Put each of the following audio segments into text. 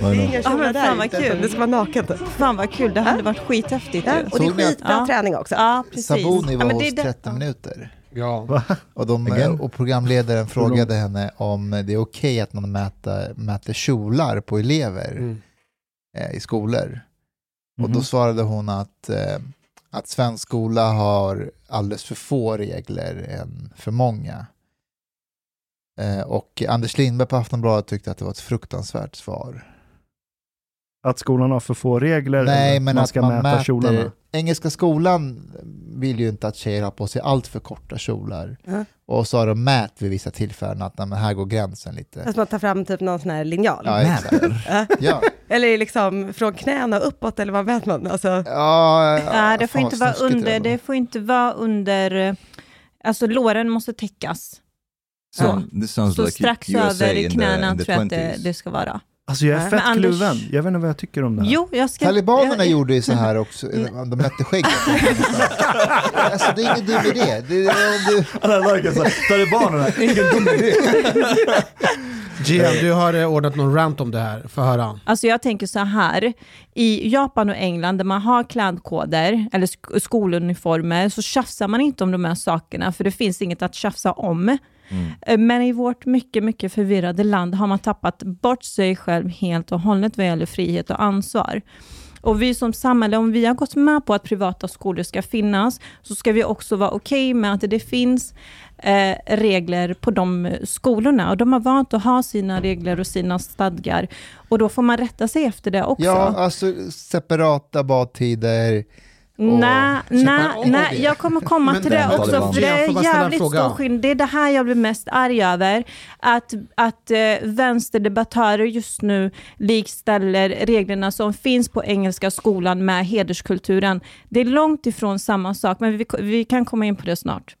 Det är Ja, men fan vad kul. Det ska vara naket. Fan vad kul, det hade varit skithäftigt Ja, och det är skitbra Ja. träning också. Ja, precis. Sabuni ja, var är hos det- 30 minuter. Ja. Och, de, och programledaren frågade henne om det är okej att man mäter, mäter kjolar på elever Mm. eh, i skolor. Och då Mhm. svarade hon att, eh, att svensk skola har alldeles för få regler än för många. Eh, och Anders Lindberg på Aftonbladet tyckte att det var ett fruktansvärt svar. Att skolan har för få regler, Nej, men man att man mäta mäter... kjolarna. Engelska skolan vill ju inte att tjejer har på sig allt för korta kjolar. Ja. Och så har de mät vid vissa tillfällen att nej, men här går gränsen lite. Att man tar fram typ någon sån här linjal. Ja, exakt. Ja. Ja. Eller liksom från knäna uppåt, eller vad vet man? Alltså, Ja, Nej, det får, inte vara under, det får inte vara under, alltså låren måste täckas. So Ja. Så like strax USA över in the, knäna in the tror jag att det, 20s. det ska vara. Alltså jag är Nej. fett Men Anders- kluven. Jag vet inte vad jag tycker om det här. Jo, jag ska... Talibanerna jag, gjorde ju så här också, de mätte skägget. alltså det är ingen dum idé. Det är, om du, Alla såhär, talibanerna, ingen dum idé. Gian, du har eh, ordnat någon rant om det här. Få höra. Alltså jag tänker så här, i Japan och England där man har klädkoder eller sk- skoluniformer så tjafsar man inte om de här sakerna för det finns inget att tjafsa om. Eh, Men i vårt mycket, mycket förvirrade land har man tappat bort sig själv helt och hållet vad gäller frihet och ansvar. Och vi som samhälle, om vi har gått med på att privata skolor ska finnas, så ska vi också vara okej med att det finns eh, regler på de skolorna. Och de har valt att ha sina regler och sina stadgar. Och då får man rätta sig efter det också. ja, alltså separata badtider. Nej, nej, nej, jag kommer komma Men till det- det också, Taliban. för det är jävligt stor skillnad. Det är det här jag blir mest arg över. Att, att eh, vänsterdebattörer just nu likställer reglerna som finns på engelska skolan med hederskulturen. Det är långt ifrån samma sak, men vi, vi kan komma in på det snart.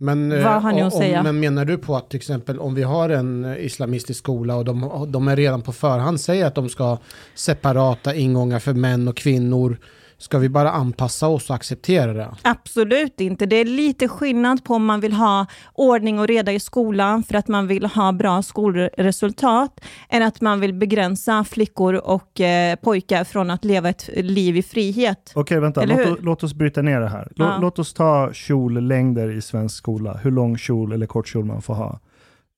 Men, eh, Vad har ni att om, säga? Men menar du på att till exempel om vi har en eh, islamistisk skola och de, de är redan på förhand säger att de ska ha separata ingångar för män och kvinnor. Ska vi bara anpassa oss och acceptera det? Absolut inte. Det är lite skillnad på om man vill ha ordning och reda i skolan för att man vill ha bra skolresultat än att man vill begränsa flickor och eh, pojkar från att leva ett liv i frihet. Okej, vänta. Låt, låt oss bryta ner det här. Lå, Ja. Låt oss ta kjollängder i svensk skola. Hur lång kjol eller kort kjol man får ha.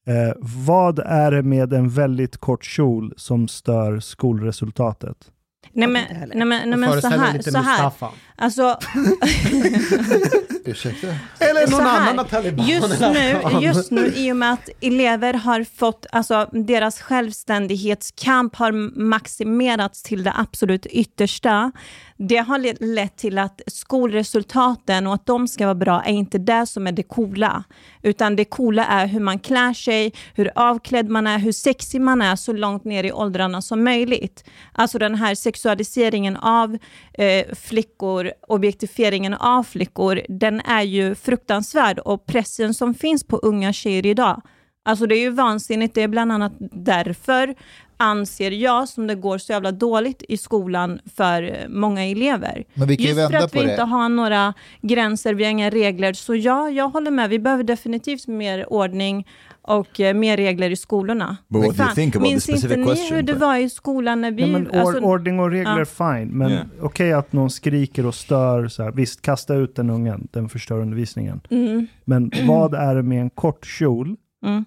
Eh, vad är det med en väldigt kort kjol som stör skolresultatet? Nej men, nej, men, nej, men så här, så här. Alltså, Ursäkta? Eller någon här, annan av talibanerna. Just nu, just nu, i och med att elever har fått, alltså deras självständighetskamp har maximerats till det absolut yttersta. Det har le- lett till att skolresultaten och att de ska vara bra är inte det som är det coola. Utan det coola är hur man klär sig, hur avklädd man är, hur sexig man är så långt ner i åldrarna som möjligt. Alltså den här sexualiseringen av eh, flickor, objektifieringen av flickor, den är ju fruktansvärd och pressen som finns på unga tjejer idag, alltså det är ju vansinnigt. Det är bland annat därför anser jag som det går så jävla dåligt i skolan för eh, många elever. Men vi kan ju Just för vända att på vi det. inte har några gränser, vi har inga regler. Så ja, jag håller med. Vi behöver definitivt mer ordning och eh, mer regler i skolorna. But what do you think about the minns inte specific ni question? hur det var i skolan när vi... Ja, men or, alltså, ordning och regler, fine. Men Yeah. okej att någon skriker och stör. Så här. Visst, kasta ut den ungen, den förstör undervisningen. mm, Men vad är det med en kort kjol mm,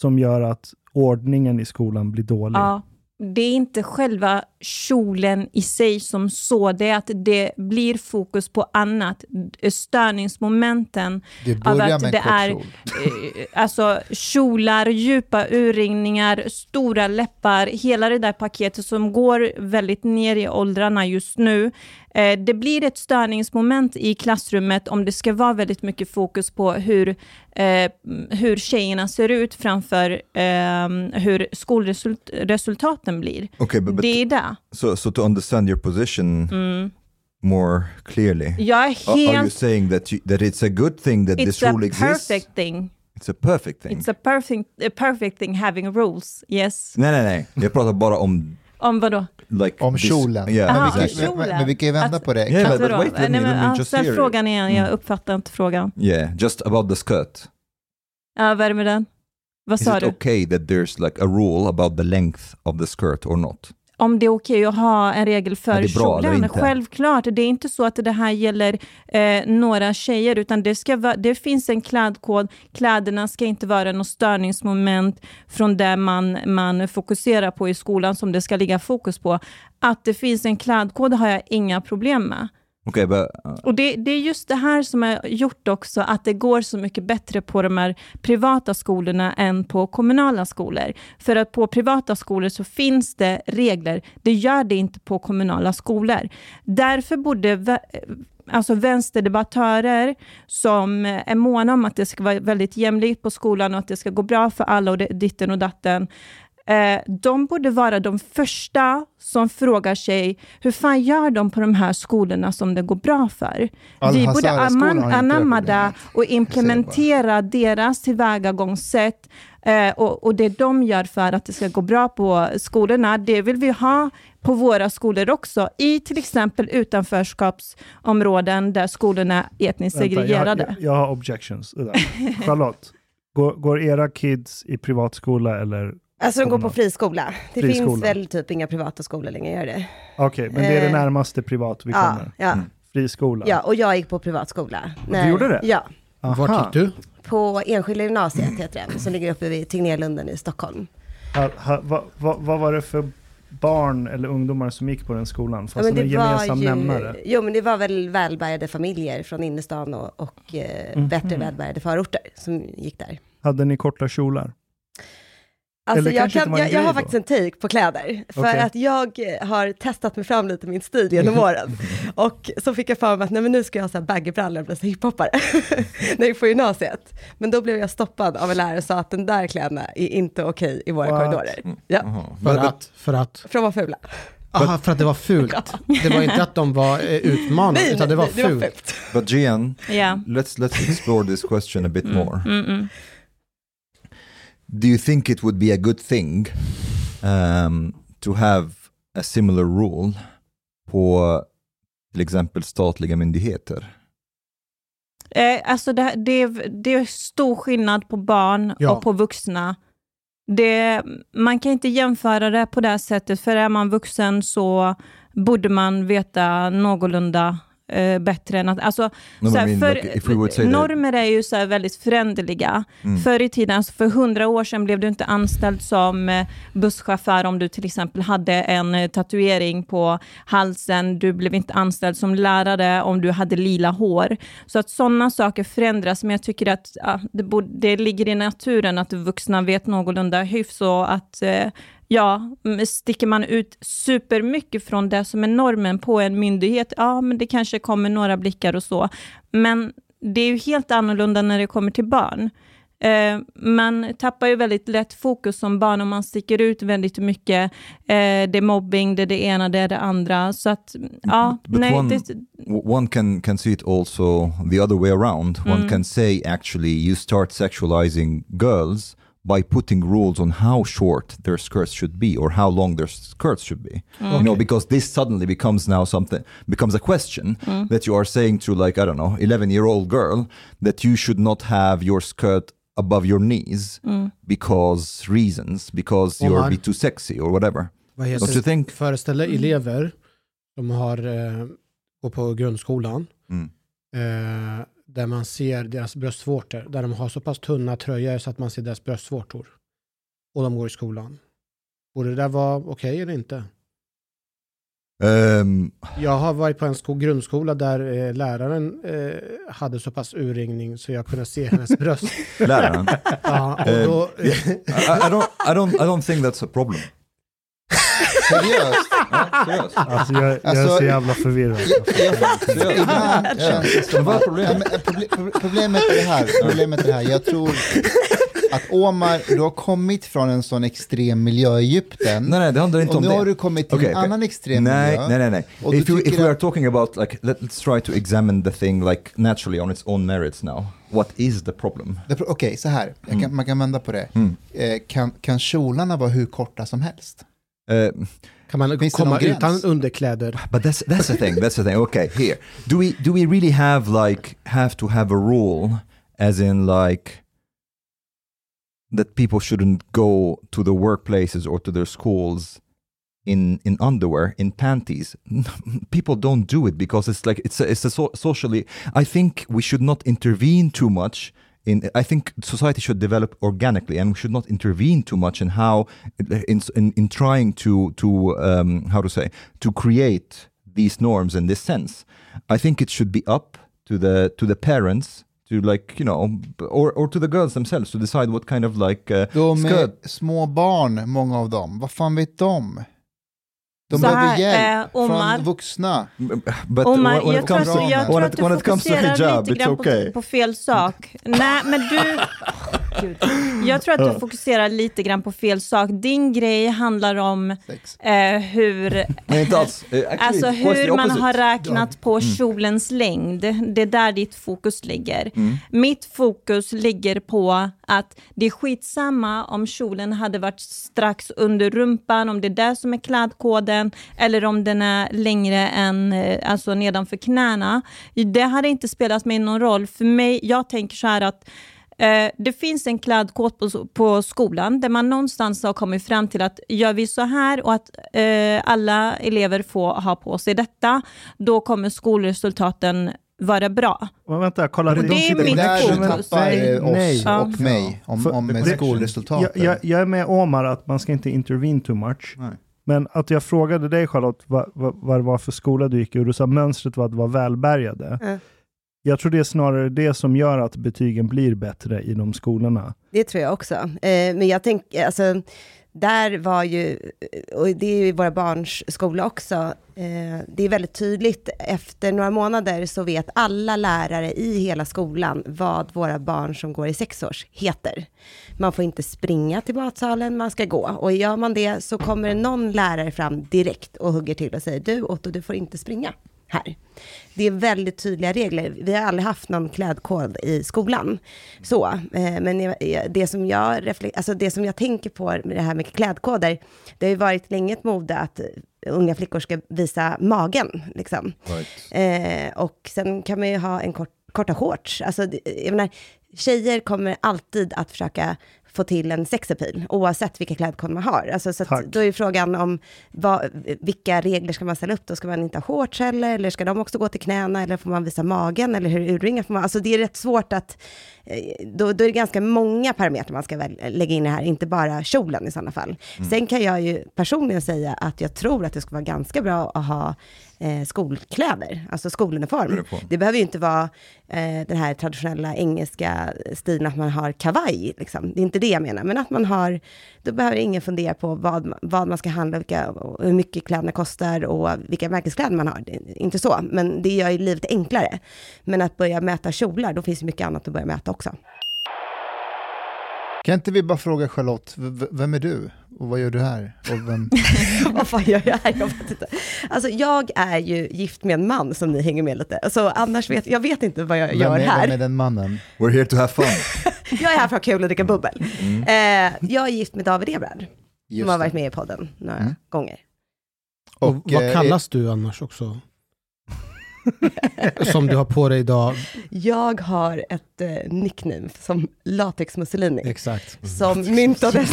som gör att ordningen i skolan blir dålig? ja. Det är inte själva kjolen i sig som så, det är att det blir fokus på annat. Störningsmomenten Det av att med det är kjol. eh, alltså kjolar, djupa urringningar, stora läppar, hela det där paketet som går väldigt ner i åldrarna just nu. Eh, det blir ett störningsmoment i klassrummet om det ska vara väldigt mycket fokus på hur, eh, hur tjejerna ser ut framför eh, hur skolresultaten blir. Okay, but, but Det är det. So so to understand your position Mm. more clearly, Jag är are, are you helt... saying that you, that it's a good thing that this It's a rule exists? perfect thing. It's a perfect thing. It's a perfect, a perfect thing having rules. Yes. Nej, nej, nej. Jag pratar bara om Om vadå? like Om this- kjolen. Yeah, Aha, exactly. kan, men, kjolen. men vi kan ju vända Att- på det. Yeah, but, but wait, Nej, men, just ställ it. frågan igen, jag Mm. uppfattar inte frågan. Yeah, just about the skirt. Ja, vad är det med den? Vad Is sa it du? okay that there's like a rule about the length of the skirt or not? Om det är okej att ha en regel för kjolen? Självklart, det är inte så att det här gäller eh, några tjejer, utan det, ska vara, det finns en klädkod. Kläderna ska inte vara något störningsmoment från det man, man fokuserar på i skolan, som det ska ligga fokus på. Att det finns en klädkod har jag inga problem med. Okay, but uh, Och det, det är just det här som har gjort också att det går så mycket bättre på de här privata skolorna än på kommunala skolor. För att på privata skolor så finns det regler. Det gör det inte på kommunala skolor. Därför borde alltså vänsterdebattörer som är måna om att det ska vara väldigt jämlikt på skolan och att det ska gå bra för alla och det, ditten och datten, Eh, de borde vara de första som frågar sig, hur fan gör de på de här skolorna som det går bra för? Vi borde anamma det och implementera deras tillvägagångssätt. Eh, och, och det de gör för att det ska gå bra på skolorna, det vill vi ha på våra skolor också, i till exempel utanförskapsområden där skolorna är etniskt Vänta, jag, segregerade. jag, jag har objections. Charlotte, går, går era kids i privatskola eller? Alltså de går på friskola. Det Friskola. finns väl typ inga privata skolor längre, gör det? Okej, men det är det Eh, närmaste privat vi Ja, kommer. ja, Friskola. ja, och jag gick på privatskola. du gjorde det? Ja, Aha. Vart gick du? på Enskilda gymnasiet heter det, som ligger uppe vid Tegnérlunden i Stockholm. Ha, ha, vad va, vad var det för barn eller ungdomar som gick på den skolan? Fanns men det någon gemensam nämnare? jo, men det var väl välbärgade familjer från innerstan och, och eh, Mhm. bättre välbärgade förorter som gick där. Hade ni korta kjolar? Alltså jag, kan, jag, jag har då? faktiskt en take på kläder, för Okej. att jag eh, har testat mig fram lite i min stil genom åren. Och så fick jag för mig att nej, men nu ska jag ha så här baggybrallor och bli så hiphoppare, när jag gick på gymnasiet. Men då blev jag stoppad av en lärare och sa att den där kläderna är inte okej i våra What? korridorer. Ja, uh-huh. För But- but- att, för att, för de var fula. aha, för att det var fult. Det var inte att de var eh, utmanande, Nej, utan det var nej, det var fult. fult. but Gian, Ja. let's let's explore this question a bit more. Mm, mm. Do you think it would be a good thing um, to have a similar rule på till exempel statliga myndigheter? Eh, alltså det, det, är- det är stor skillnad på barn Ja. och på vuxna. Det, man kan inte jämföra det på det här sättet, för är man vuxen så borde man veta någorlunda eh, bättre än att... Alltså, No, så I här, mean, för, like, normer är ju så väldigt föränderliga. Mm. Förr i tiden, alltså för hundra år sedan, blev du inte anställd som eh, busschaufför om du till exempel hade en eh, tatuering på halsen. Du blev inte anställd som lärare om du hade lila hår. Så att sådana saker förändras, men jag tycker att ja, det, borde, det ligger i naturen att vuxna vet någorlunda hyfs och att eh, Ja, m- sticker man ut supermycket från det som är normen på en myndighet, ja, men det kanske kommer några blickar och så. Men det är ju helt annorlunda när det kommer till barn. Eh, man tappar ju väldigt lätt fokus som barn om man sticker ut väldigt mycket. Eh, det är mobbing, det är det ena, det är det andra. Så att, ja, But nej, one- det, one can can see it also the other way around. One Mm. can say actually you start sexualizing girls by putting rules on how short their skirts should be or how long their skirts should be. You know, because this suddenly becomes now something becomes a question that you are saying to like I don't know, 11 year old girl that you should not have your skirt above your knees because reasons because you're Omar. be too sexy or whatever. Vad Don't you heter think? Föreställ dig elever som har, eh, går på grundskolan, Mm. eh, där man ser deras bröstvårtor, där de har så pass tunna tröjor så att man ser deras bröstvårtor. Och de går i skolan. Borde det där vara okej eller inte? Um, Jag har varit på en sko- grundskola där eh, läraren eh, hade så pass urringning så jag kunde se hennes bröst. läraren. ja, och Eh, då, I, I don't, I don't, I don't think that's a problem. Seriöst? Alltså jag, jag är Alltså, så jävla förvirrad. Problemet? Är det här, problemet är det här, jag tror att Omar, du har kommit från en sån extrem miljö i Egypten, Nej, nej, det handlar inte och om nu det. har du kommit till Okej, en okej. annan extrem nej, miljö. nej, nej, nej. Och If, you, if we are talking about, like, let, let's try to examine the thing like naturally on its own merits now. What is the problem? Okej, så här, jag kan, man kan vända på det. Mm. Eh, kan, kan kjolarna vara hur korta som helst? Uh, kan man Finns komma utan underkläder? but that's that's the thing. That's the thing. Okay, here. Do we do we really have like have to have a rule, as in like that people shouldn't go to the workplaces or to their schools in in underwear in panties people don't do it because it's like it's a, it's a so, socially i think we should not intervene too much in i think society should develop organically and we should not intervene too much in how in in, in trying to to um, how to say to create these norms in this sense i think it should be up to the to the parents to like you know or or to the girls themselves to decide what kind of like uh, De är små barn, många av dem. Vad fan vet de? De Så behöver här, hjälp eh, Omar. från vuxna. but Omar, when, when jag it tror att, to- jag tror att du fokuserar hijab lite grann okay på, på fel sak. Nej, men du... Gud. Jag tror att du fokuserar lite grann på fel sak. Din grej handlar om eh, hur, Nej, inte alls. Eh, actually, alltså hur man har räknat på kjolens längd. Det är där ditt fokus ligger. Mm. Mitt fokus ligger på att det är skitsamma om kjolen hade varit strax under rumpan, om det är det som är klädkoden, eller om den är längre än eh, alltså nedanför knäna. Det hade inte spelat mig någon roll. För mig, jag tänker så här att det finns en klädkod på, på skolan där man någonstans har kommit fram till att gör vi så här och att eh, alla elever får ha på sig detta, då kommer skolresultaten vara bra. Men vänta, kolla. Det är Det är mitt där du tappar Nej, eh, oss nej. och mig om, om det- skolresultaten. Jag, jag, jag är med Omar att man ska inte intervene too much. Nej. Men att jag frågade dig Charlotte vad, vad, vad det var för skola du gick i och du sa mönstret var att vara välbärgade. Ja. Jag tror det är snarare det som gör att betygen blir bättre i de skolorna. Det tror jag också. Eh, men jag tänker, alltså, där var ju, och det är ju våra barns skola också, eh, det är väldigt tydligt, efter några månader så vet alla lärare i hela skolan vad våra barn som går i sexårs heter. Man får inte springa till matsalen, man ska gå. Och gör man det så kommer någon lärare fram direkt och hugger till och säger, du Otto, du får inte springa här. Det är väldigt tydliga regler. Vi har aldrig haft någon klädkod i skolan. Så, eh, men jag- det som, jag reflek- alltså det som jag tänker på med det här med klädkoder, det har ju varit länge ett mode att eh, unga flickor ska visa magen. Liksom. Right. Eh, och sen kan man ju ha en kort, korta shorts. Alltså, jag menar, tjejer kommer alltid att försöka få till en sexapil, oavsett vilka klädkoder man har. Alltså, så då är frågan om vad, vilka regler ska man ställa upp då? Ska man inte ha shorts heller? Eller ska de också gå till knäna? Eller får man visa magen? Eller hur urringar får man? Alltså det är rätt svårt att, då, då är det ganska många parametrar man ska väl lägga in i det här, inte bara kjolen i sådana fall. Sen kan jag ju personligen säga att jag tror att det ska vara ganska bra att ha eh, skolkläder, alltså skoluniform. Uniform. Det behöver ju inte vara eh, den här traditionella engelska stilen att man har kavaj, liksom. det är inte det jag menar, men att man har, då behöver ingen fundera på vad, vad man ska handla, vilka, och hur mycket kläderna kostar och vilka märkeskläder man har. Inte så, men det gör ju livet enklare. Men att börja mäta kjolar, då finns det mycket annat att börja mäta också. Kan inte vi bara fråga Charlotte, vem är du? Och vad gör du här? Och vem... vad fan gör jag här? Jag vet inte. Alltså jag är ju gift med en man som ni hänger med lite. Så annars vet jag vet inte vad jag vem, gör är, här. vem är den mannen? We're here to have fun. Jag är här för att ha kul och dricka bubbel. Mm. Eh, jag är gift med David Ebrard, som har varit med i podden några Mm. gånger. Och, Och, vad eh, kallas du annars också? Som du har på dig idag. Jag har ett eh, nickname som Latex Mussolini. Exakt. Som myntades,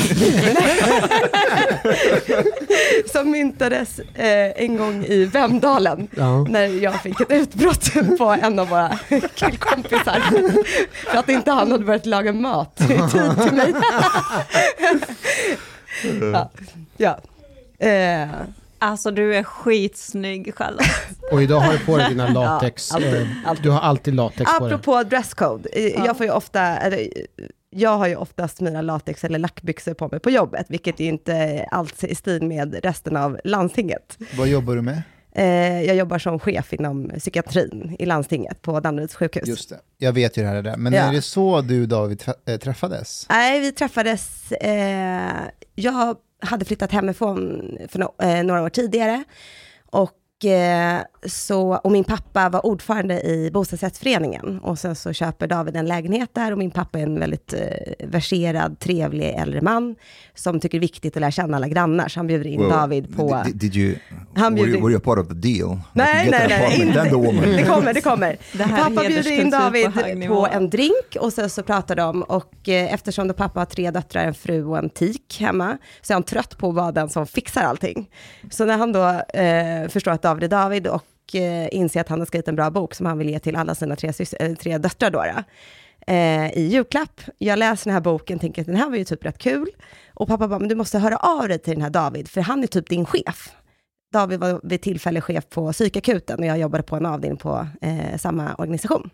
som myntades eh, en gång i Vemdalen. Ja. När jag fick ett utbrott på en av våra killkompisar. För att inte han hade börjat laga mat i tid till mig. ja. ja. Eh, Alltså du är skitsnygg Charlotte. Och idag har du på dig dina latex. Ja, alltid, eh, alltid. Du har alltid latex på dig. Apropå dresscode, eh, jag får ju ofta, eller, jag har ju oftast mina latex eller lackbyxor på mig på jobbet, vilket ju inte alls är i stil med resten av landstinget. Vad jobbar du med? Eh, jag jobbar som chef inom psykiatrin i landstinget på Danderyds sjukhus. Just det, jag vet ju det här är det. Men Ja. är det så du och David äh, träffades? Nej, vi träffades, eh, jag hade flyttat hemifrån för no- eh, några år tidigare. Och så, och min pappa var ordförande i bostadsrättsföreningen. Och sen så köper David en lägenhet där och min pappa är en väldigt eh, verserad, trevlig äldre man som tycker det är viktigt att lära känna alla grannar. Så han bjuder in Well, David på... Did, did you, Han were, bjuder- you, were you a part of the deal? Nej, nej, nej, inte. then the woman. Det kommer, det kommer. Det Pappa bjuder in David på på, en drink och sen så pratar de och eh, eftersom då pappa har tre döttrar, en fru och en tik hemma, så är han trött på att vara den som fixar allting. Så när han då eh, förstår att David David och eh, inser att han har skrivit en bra bok som han vill ge till alla sina tre, sys- eh, tre döttrar då, då eh, i julklapp. Jag läser den här boken, tänker att den här var ju typ rätt kul. Och pappa bara, men du måste höra av dig till den här David, för han är typ din chef. David var vid tillfälle chef på psykakuten och jag jobbade på en avdelning på eh, samma organisation.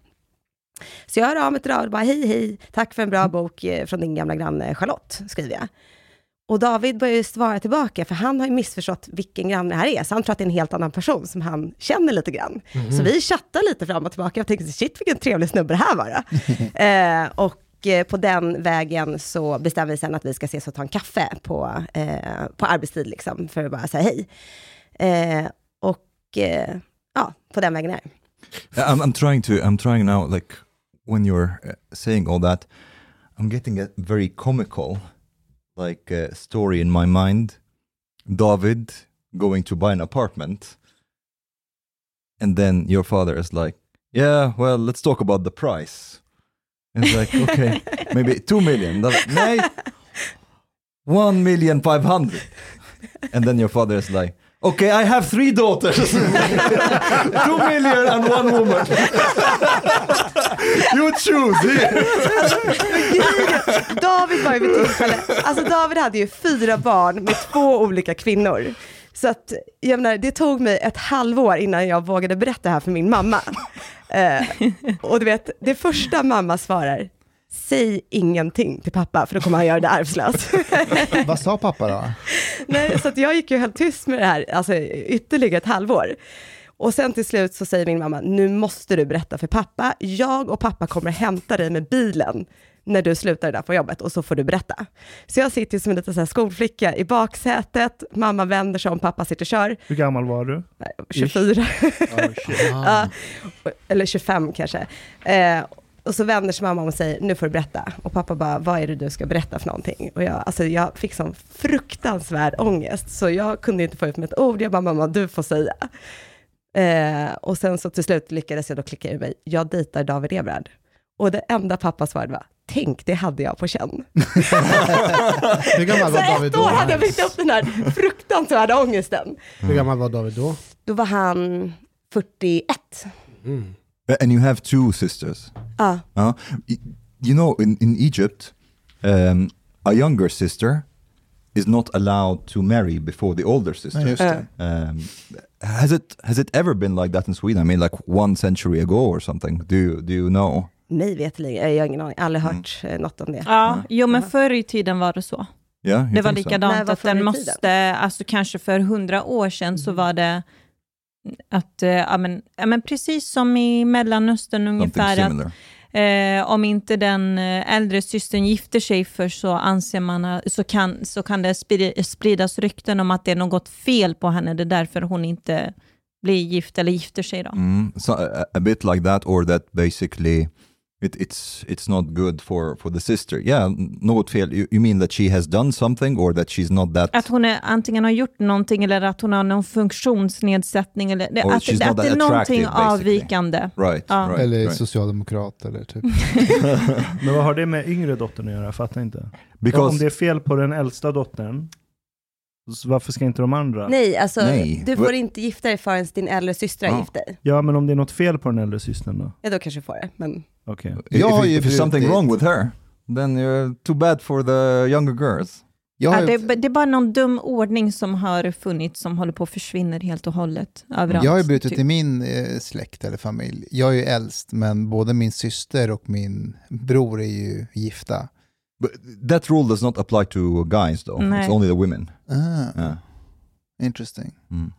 Så jag hör av mig till David och bara, hej hej, tack för en bra bok eh, från din gamla granne Charlotte, skriver jag. Och David börjar ju svara tillbaka, för han har ju missförstått vilken granne det här är, så han tror att det är en helt annan person som han känner lite grann. Så vi chattar lite fram och tillbaka, jag tänkte, shit vilken trevlig snubbe det här var. då." eh, och eh, på den vägen så bestämmer vi sen att vi ska ses och ta en kaffe på, eh, på arbetstid, liksom, för att bara säga hej. Eh, och eh, ja, på den vägen är det. I'm, I'm trying to. I'm trying now. Like when you're saying all that, I'm getting very comical, like uh, story in my mind. David going to buy an apartment, and then your father is like, "Yeah, well, let's talk about the price." And it's like, okay, maybe two million. Nej, one million five hundred. And then your father is like, okay, I have three daughters. Two million and one woman. you choose. David var ju vid tillfälle, alltså David hade ju fyra barn med två olika kvinnor. Så att, jag menar, det tog mig ett halvår innan jag vågade berätta det här för min mamma. Eh, och du vet, det första mamma svarar, säg ingenting till pappa, för då kommer han göra dig arvslös. Vad sa pappa då? Nej, så att jag gick ju helt tyst med det här, alltså ytterligare ett halvår. Och sen till slut så säger min mamma, nu måste du berätta för pappa. Jag och pappa kommer hämta dig med bilen när du slutar där på jobbet och så får du berätta. Så jag sitter ju som en liten så här skolflicka i baksätet, mamma vänder sig om, pappa sitter och kör, Hur gammal var du? Nej, 24, Oh, shit. ja, eller 25 kanske. Eh, och så vänder sig mamma om och säger, nu får du berätta. Och pappa bara, vad är det du ska berätta för någonting? Och jag, alltså jag fick sån fruktansvärd ångest, så jag kunde inte få ut med ett ord. Jag bara, mamma du får säga. Eh, och sen så till slut lyckades jag då klicka ur mig, jag dejtar David Ebrard. Och det enda pappa svarade var, tänk det hade jag på känn. Hur gammal Så var David ett då? år hade jag byggt upp den här fruktansvärda ångesten. Hur gammal var David då? Då var han 41. Mm. And you have two sisters. Ja. Uh, you know, in, in Egypt, um, a younger sister is not allowed to marry before the older sister. Det. Um, has it has it ever been like that in Sweden? I mean, like one century ago or something. Do you, do you know? Mig veterligen, jag har ingen aning, aldrig hört eh, något om det. Ja, jo men förr i tiden var det så. Yeah, Det var so? likadant, var att den måste, alltså kanske för hundra år sedan så var det att, eh, ja men, ja men precis som i Mellanöstern ungefär, att. Eh, om inte den eh, äldre systern gifter sig först så anser man så kan, så kan det spridas rykten om att det är något fel på henne. Det är därför hon inte blir gift eller gifter sig. Då. Mm, so a, eh, a bit like that, or that basically it, it's it's not good for for the sister. Yeah, något fel. You, you mean that she has done something, or that she's not that? Att hon är, antingen har gjort någonting eller att hon har någon funktionsnedsättning. Eller, att, she's att not det är that någonting avvikande. right, Ja. right, Eller right. socialdemokrat eller typ. Men vad har det med yngre dottern att göra? Jag fattar inte. Om Because det är fel på den äldsta dottern, så varför ska inte de andra? Nej, alltså Nej. du får inte gifta dig förrän din äldre syster har Ja. gift dig. Ja, men om det är något fel på den äldre systern då? Ja, då kanske du får det. Men Okej. Jag har if, ju if something brutit- wrong with her, then you're too bad for the younger girls. Ja, det, det är bara någon dum ordning som har funnits som håller på att försvinna helt och hållet. Överallt. jag har ju brutit typ. i min eh, släkt eller familj. Jag är ju äldst, men både min syster och min bror är ju gifta. But that rule does not apply to guys, though. Nej. It's only the women. Ah, Yeah. interesting. Mm.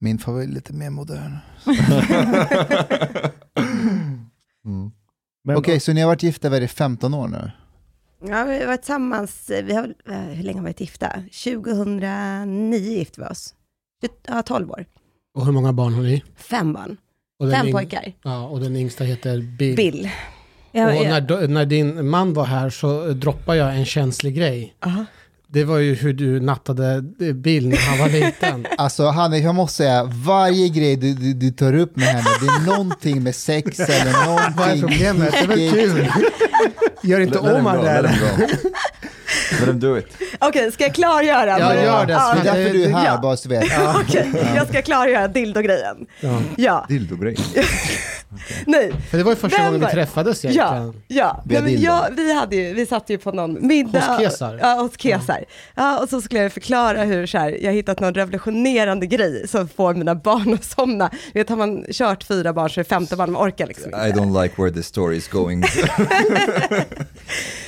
Min familj är lite mer modern. Mm. Men Okej, så ni har varit gifta det, 15 år nu? ja, vi har varit tillsammans, vi har, eh, hur länge har vi varit gifta? 2009 gifte vi oss. Ja, 12 år. Och hur många barn har ni? Fem barn, Och den fem yng- pojkar. Ja, och den yngsta heter Bill. Bill. Jag, Och jag, när, när din man var här så droppade jag en känslig grej. Aha. Det var ju hur du nattade Bill när han var liten. Alltså Hanna, jag måste säga, varje grej du, du, du tar upp med henne, det är någonting med sex eller någonting. Vad är problemet? Det är väl kul? Gör inte om det där. Let him do it. Okej, ska jag klargöra? Ja, gör det. Ja, Det är därför du är här, Ja. bara så du vet. Okej, jag ska klargöra dildo-grejen. Ja. Ja, Dildo-grej. nej. För det var ju första Vem gången vi träffades Ja, egentligen. ja. Nej, men jag, vi, hade ju, vi satt ju på någon middag. Hos Kesar. Ja, hos Kesar. Ja. och så skulle jag förklara hur så här, jag har hittat någon revolutionerande grej som får mina barn att somna. Du vet, har man kört fyra barn så är det femte barn, man orkar liksom inte. I don't like where this story is going.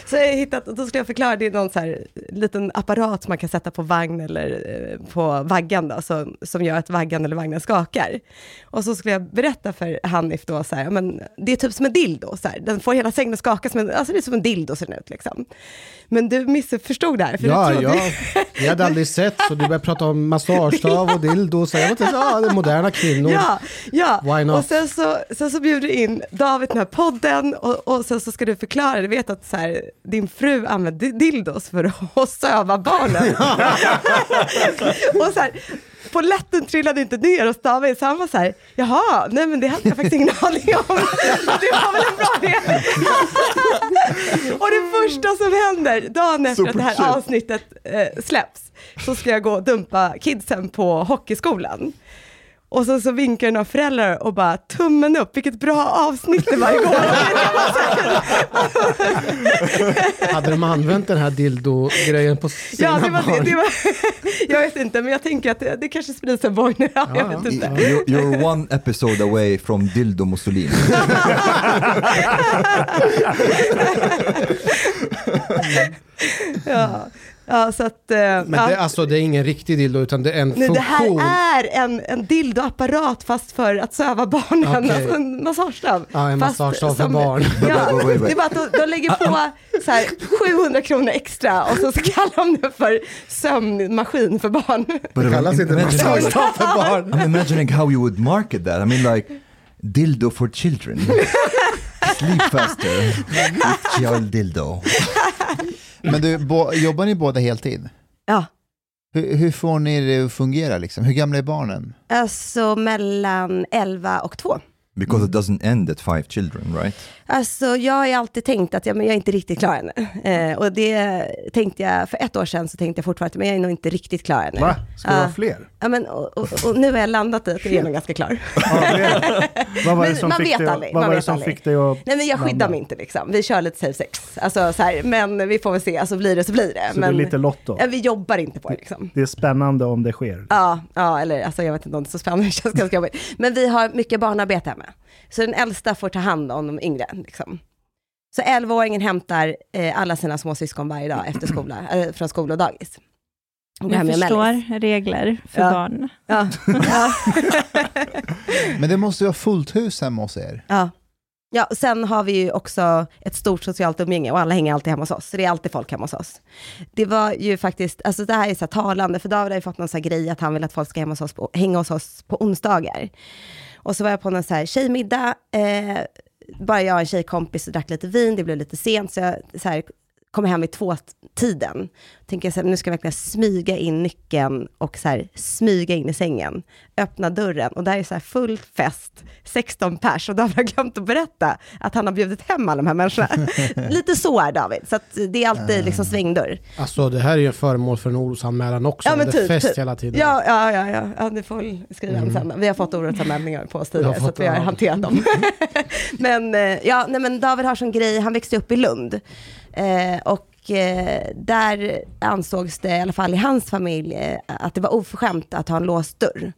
Så jag hittat, då skulle jag förklara, det är någon så här liten apparat som man kan sätta på vagn eller eh, på vaggan då, så, som gör att vaggan eller vagnen skakar. Och så skulle jag berätta för Hanif då så här, men det är typ som en dildo, så här. den får hela sängen att skaka, som en, alltså det är som en dildo ser den ut liksom. Men du missförstod det här, för Ja, du trodde, ja. Vi hade aldrig sett så du började prata om massagestav och dildo. Så jag var så, ja, det är moderna kvinnor. Ja, ja. Why not? och sen så, sen så bjuder du in David den här podden och, och sen så ska du förklara, du vet att så här, din fru använder dildos för att söva barnen. och så här, polletten trillade inte ner hos David, så han var så här, jaha, nej men det hade jag faktiskt ingen aning om. det var väl en bra idé. och det första som händer, dagen efter att det här avsnittet eh, släpps, så ska jag gå och dumpa kidsen på hockeyskolan. Och så, så vinkar några föräldrar och bara tummen upp, vilket bra avsnitt det var igår. Hade de använt den här dildo-grejen på sina ja, det var, det, barn? det var, jag vet inte, men jag tänker att det, det kanske sprids en. Ja, jag vet inte. you're, you're one episode away from Dildo Mussolini. Ja, ja, så att... eh, Men ja. det, alltså, det är ingen riktig dildo utan det är en Nej, det här funktion. är en, en dildoapparat fast för att söva barnen, Okej. alltså en massagestav. Ja, en Fast massagestav för barn. Ja, Wait, wait, wait. det är bara att de, de lägger på så här, 700 kronor extra och så kallar de det för sömnmaskin för barn. But Det kallas inte massagestav för barn. I'm imagining how you would market that. I mean like, dildo for children. Sleep faster with child dildo. Men du, jobbar ni båda heltid? Ja, Hur, hur får ni det att fungera liksom? Hur gamla är barnen? alltså mellan 11 och 2. Because it doesn't end at five children, right? Alltså jag har ju alltid tänkt att ja, men jag är inte riktigt klar ännu. Eh, och det tänkte jag, för ett år sedan så tänkte jag fortfarande, men jag är nog inte riktigt klar ännu. Va? Ska det Ja. vara fler? Ja, men, och, och, och nu har jag landat i att jag är nog ganska klar. Ja. Vad var det Men som man fick vet dig, aldrig, vad man var det vet som aldrig. fick dig att... Nej men jag skyddar mig inte liksom. Vi kör lite safe sex. Alltså så här, men vi får väl se, alltså blir det så blir det. Så men det är lite lotto? ja, vi jobbar inte på det liksom. Det är spännande om det sker. Ja, ja, eller alltså jag vet inte om det är så spännande, det känns ganska jobbigt. Men vi har mycket barnarbete hemma. Så den äldsta får ta hand om de yngre. Liksom. Så 11-åringen hämtar eh, alla sina små syskon varje dag efter skola, eh, från skola och dagis. Och jag med Mellis. förstår regler för Ja. barn. Ja, ja, Men det måste ju vara fullt hus hemma hos er. ja. Ja, och sen har vi ju också ett stort socialt umgänge och alla hänger alltid hemma hos oss. Så det är alltid folk hemma hos oss. Det var ju faktiskt, alltså det här är så här talande, för David har ju fått någon så här grej att han vill att folk ska hemma hos oss på, hänga hos oss på onsdagar. Och så var jag på någon så här tjejmiddag, eh, bara jag och en tjejkompis och drack lite vin, det blev lite sent, så jag så här, kom hem vid två-tiden. Tänker jag så här, nu ska jag verkligen smyga in nyckeln och så här, smyga in i sängen. Öppna dörren och där är så här full fest, 16 pers och David har glömt att berätta att han har bjudit hem alla de här människorna. Lite så är David, så det är alltid liksom svängdörr. Alltså det här är ju föremål för en orosanmälan också. Ja, men det är typ, fest typ. hela tiden. Ja, ja, ja, ja, ja ni får väl skriva en sen. Vi har fått orosanmälningar på oss tidigare, så att vi har ja. hanterat dem. men, eh, ja, nej, men David har sån grej, han växte upp i Lund. Eh, och eh, där ansågs det, i alla fall i hans familj, eh, att det var oförskämt att ha en låst dörr.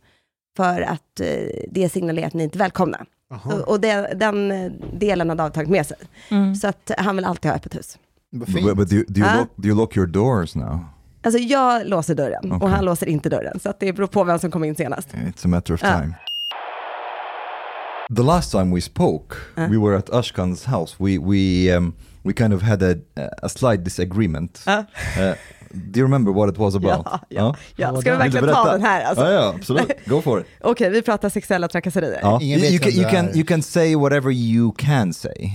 För att eh, det signalerar att ni inte är välkomna. Jaha. Och, och det, den delen har David tagit med sig. Mm. Så att han vill alltid ha öppet hus. But, but do, you, do, you Ah. lock, do you lock your doors now? Alltså jag låser dörren och Okej. han låser inte dörren. Så att det beror på vem som kom in senast. It's a matter of Ah. time. The last time we spoke, Ah. we were at Ashkan's house. We we um, we kind of had a a slight disagreement. Ah. Uh, Do you remember what it was about? Ja, ja, ja. Ja, Ska vi verkligen ta den här alltså? Ja, ja, absolut. Go for it. Okej, vi pratar sexuella trakasserier. Ja. You, you, can, you, can, you can say whatever you can say.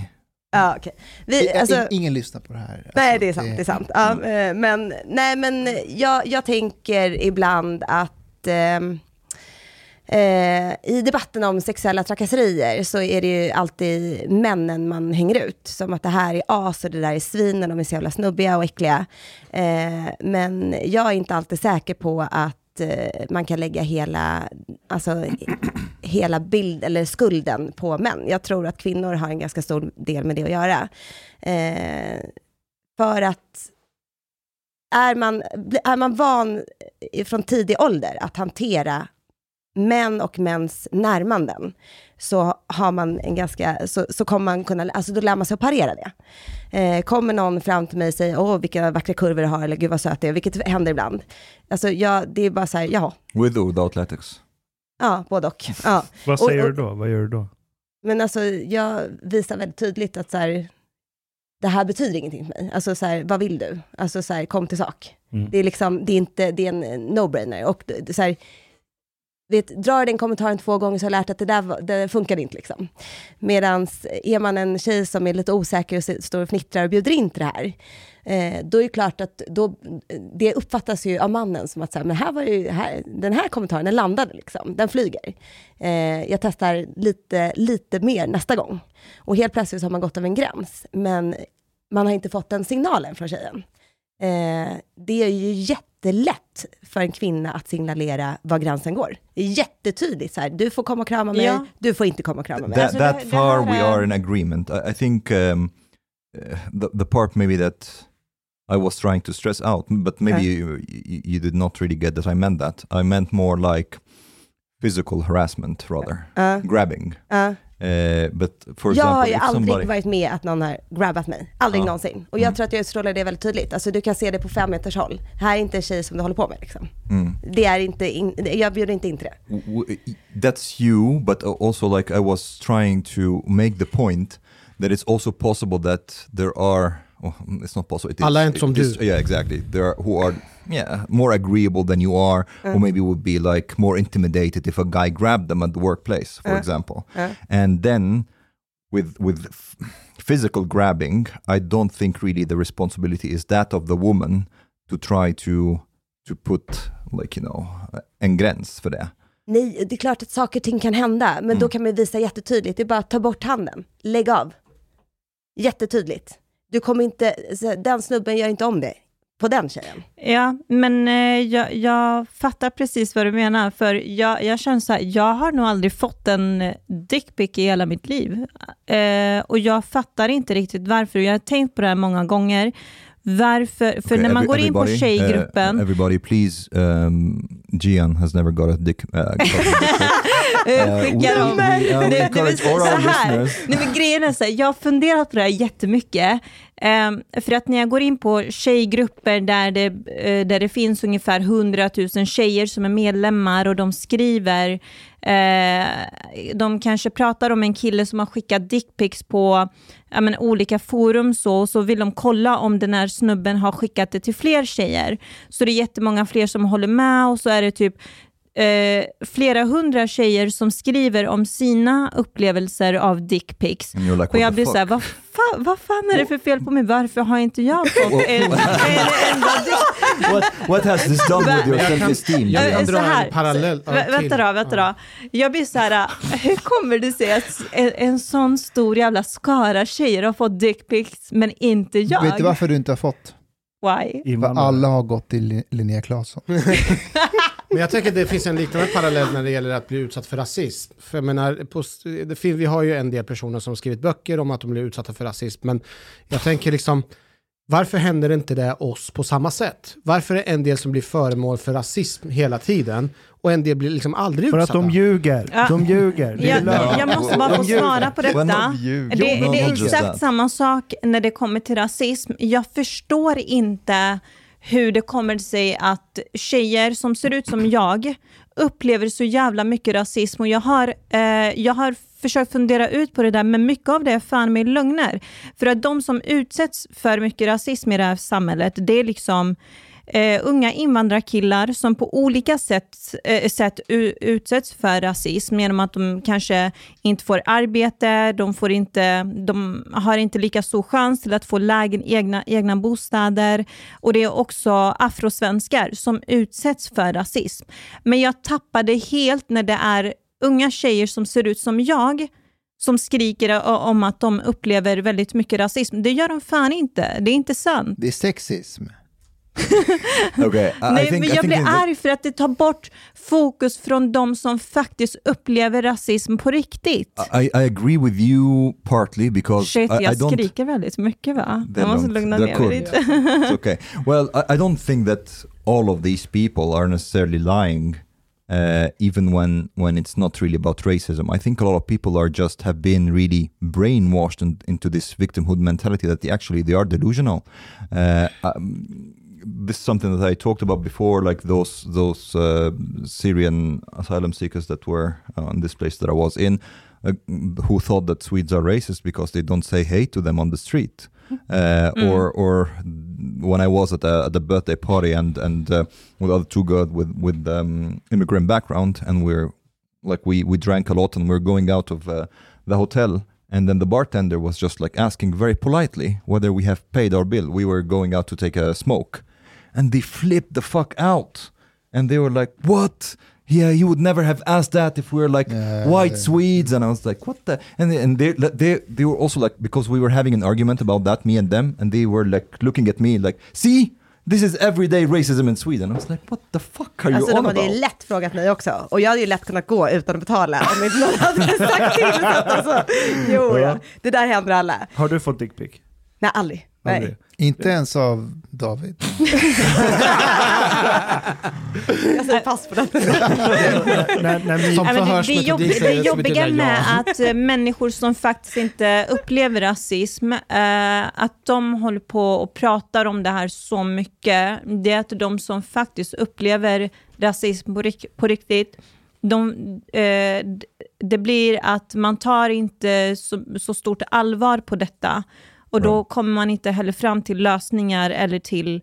Ja, okej. Vi, alltså, in- Ingen lyssnar på det här. nej, Alltså, det är sant. Det är sant. Ja, eh, men nej, men jag, jag tänker ibland att ehm, eh, i debatten om sexuella trakasserier så är det ju alltid männen man hänger ut. Som att det här är as och det där är svin och de är så jävla snubbiga och äckliga. Eh, men jag är inte alltid säker på att eh, man kan lägga hela, alltså, hela bild eller skulden på män. Jag tror att kvinnor har en ganska stor del med det att göra. Eh, för att är man, är man van från tidig ålder att hantera män och mäns närmanden, så har man en ganska, så, så kommer man kunna, alltså då lär man sig att parera det. Eh, kommer någon fram till mig och säger, åh vilka vackra kurvor du har, eller gud vad söt du är, vilket händer ibland. Alltså jag, det är bara så här, ja, With or without latex. ja, både och. Ja. Vad Och- säger och- du då? Vad gör du då? Men alltså jag visar väldigt tydligt att så här, det här betyder ingenting för mig. Alltså så här, vad vill du? Alltså så här, kom till sak. Mm. Det är liksom, det är inte, det är en no-brainer. Och det- det- så här, vet, drar den kommentaren två gånger så har jag lärt att det där det funkade inte liksom. Medan eh, är man en tjej som är lite osäker och står och fnittrar och bjuder in till det här, eh, då är det klart att då, eh, det uppfattas ju av mannen som att så här, men här var ju, här, den här kommentaren, den landade liksom, den flyger. Eh, jag testar lite, lite mer nästa gång. Och helt plötsligt så har man gått över en gräns, men man har inte fått den signalen från tjejen. Eh, det är ju jättelätt för en kvinna att signalera var gränsen går. Jättetydligt så här, du får komma och krama mig, Ja. du får inte komma och krama mig. That, Alltså, that far här we är- are in agreement. I, I think um, uh, the, the part maybe that I was trying to stress out, but maybe Okay. you, you, you did not really get that I meant that. I meant more like physical harassment rather, Ja, grabbing. ja. Uh, but for jag har example, ju aldrig somebody... varit med att någon har grabbat mig. Aldrig Ja. någonsin. Och jag Mm. tror att jag utstrålar det väldigt tydligt. Alltså du kan se det på fem meters håll. Här är inte en tjej som du håller på med liksom. Mm. Det är inte, in, jag bjuder inte in till det. That's you, but also like I was trying to make the point that it's also possible that there are. Oh, it's not possible. It is- Alla är inte som du. Yeah, exactly. There are who are yeah more agreeable than you are, or maybe would be like more intimidated if a guy grabbed them at the workplace, for Uh. example. Uh. And then with with physical grabbing, I don't think really the responsibility is that of the woman to try to to put like you know en gräns för det. Nej, det är klart att saker och ting kan hända, men då Mm. kan man visa jättetydligt. Det är bara att ta bort handen, lägg av. Jättetydligt. Du kommer inte, den snubben gör inte om det på den tjejen. Ja, men eh, jag, jag fattar precis vad du menar, för jag, jag känner så här, jag har nog aldrig fått en eh, dickpic i hela mitt liv. Eh, och jag fattar inte riktigt varför. Jag har tänkt på det här många gånger. Varför? För Okay, när man every- går in på tjejgruppen, Uh, everybody, please. Um, Gian has never got a dick. Uh, got a dick eh, skickar we- dem. Nej, men så- här. Nej, grejen är så här, jag har funderat på det här jättemycket. Ehm, för att när jag går in på tjejgrupper där det, eh, där det finns ungefär 100 000 tjejer som är medlemmar och de skriver, eh, de kanske pratar om en kille som har skickat dickpics på men, olika forum så, och så vill de kolla om den här snubben har skickat det till fler tjejer. Så det är jättemånga fler som håller med och så är det typ eh, flera hundra tjejer som skriver om sina upplevelser av dickpics. You're like, Och jag blir fuck? såhär, vad fan, vad fan är det för fel på mig? Varför har inte jag fått en, en enda dick? what, what has this done with your self-esteem? jag Eh, kan så dra här, en parallell. Vä- vänta då, vänta då. Jag blir så här, hur kommer det sig att en, en sån stor jävla skara tjejer har fått dickpics men inte jag? Vet du varför du inte har fått? Why? För alla har gått till Li- Linnea Claesson. Men jag tänker att det finns en liknande parallell när det gäller att bli utsatt för rasism. För jag menar, på, det fin, vi har ju en del personer som har skrivit böcker om att de blir utsatta för rasism, men jag tänker liksom, varför händer inte det oss på samma sätt? Varför är en del som blir föremål för rasism hela tiden och en del blir liksom aldrig För att utsatta? de ljuger. Ja. De ljuger. Det är Jag, jag måste bara få De ljuger. svara på detta. Det, det är exakt samma sak när det kommer till rasism. Jag förstår inte hur det kommer sig att tjejer som ser ut som jag upplever så jävla mycket rasism och jag har, eh, jag har försökt fundera ut på det där, men mycket av det är fan med lögner. För att de som utsätts för mycket rasism i det här samhället, det är liksom eh, unga invandrarkillar som på olika sätt, eh, sätt utsätts för rasism genom att de kanske inte får arbete, de, får inte, de har inte lika stor chans till att få lägen, egna, egna bostäder. Och det är också afrosvenskar som utsätts för rasism. Men jag tappade helt när det är unga tjejer som ser ut som jag som skriker om att de upplever väldigt mycket rasism. Det gör de fan inte. Det är inte sant. Det är sexism. Okay, I, Nej, I think, men I jag blir arg för att det tar bort fokus från de som faktiskt upplever rasism på riktigt. I, I agree with you partly because Shit, I, I jag don't skriker väldigt mycket va? Jag måste lugna ner mig lite. it's okay. Well, I, I don't think that all of these people are necessarily lying, uh, even when when it's not really about racism. I think a lot of people are just have been really brainwashed in, into this victimhood mentality that they actually they are delusional. Uh, um, this is something that I talked about before, like those those uh, Syrian asylum seekers that were uh, in this place that I was in, uh, who thought that Swedes are racist because they don't say hey to them on the street, uh, or or when I was at a, at a birthday party and and uh, with other two girls with with um, immigrant background, and we're like we we drank a lot and we're going out of uh, the hotel. And then the bartender was just like asking very politely whether we have paid our bill. We were going out to take a smoke, and they flipped the fuck out, and they were like, "What? Yeah, you would never have asked that if we were like Yeah, white yeah. Swedes." And I was like, "What the?" And and they they they were also like because we were having an argument about that, me and them, and they were like looking at me like, "See." This is everyday racism in Sweden. I was like, what the fuck are Alltså you de on hade about? ju lätt frågat mig också. Och jag hade ju lätt kunnat gå utan att betala om inte någon hade sagt till. Så att alltså, jo, ja. Det där händer alla. Har du fått dickpic? Nej, aldrig. Nej. Inte ens av David. Jag säger pass på den. när, när Som det, jobb, jobbiga med att eh, människor som faktiskt inte upplever rasism, eh, att de håller på och pratar om det här så mycket, det är att de som faktiskt upplever rasism på, rik- på riktigt, de, eh, det blir att man tar inte så, så stort allvar på detta. Och då kommer man inte heller fram till lösningar eller till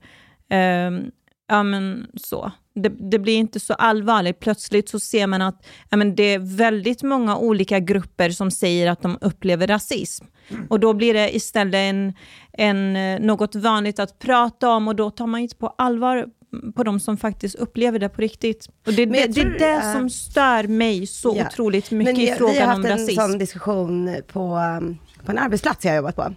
ehm, ja men så. Det, det blir inte så allvarligt. Plötsligt så ser man att ja, men det är väldigt många olika grupper som säger att de upplever rasism. Och då blir det istället en, en, eh, något vanligt att prata om och då tar man inte på allvar på de som faktiskt upplever det på riktigt. Och det, det, jag det tror, är det eh, som stör mig så ja. otroligt mycket Men i vi, vi har frågan haft om en rasism. sån diskussion på, um, på en arbetsplats jag har jobbat på.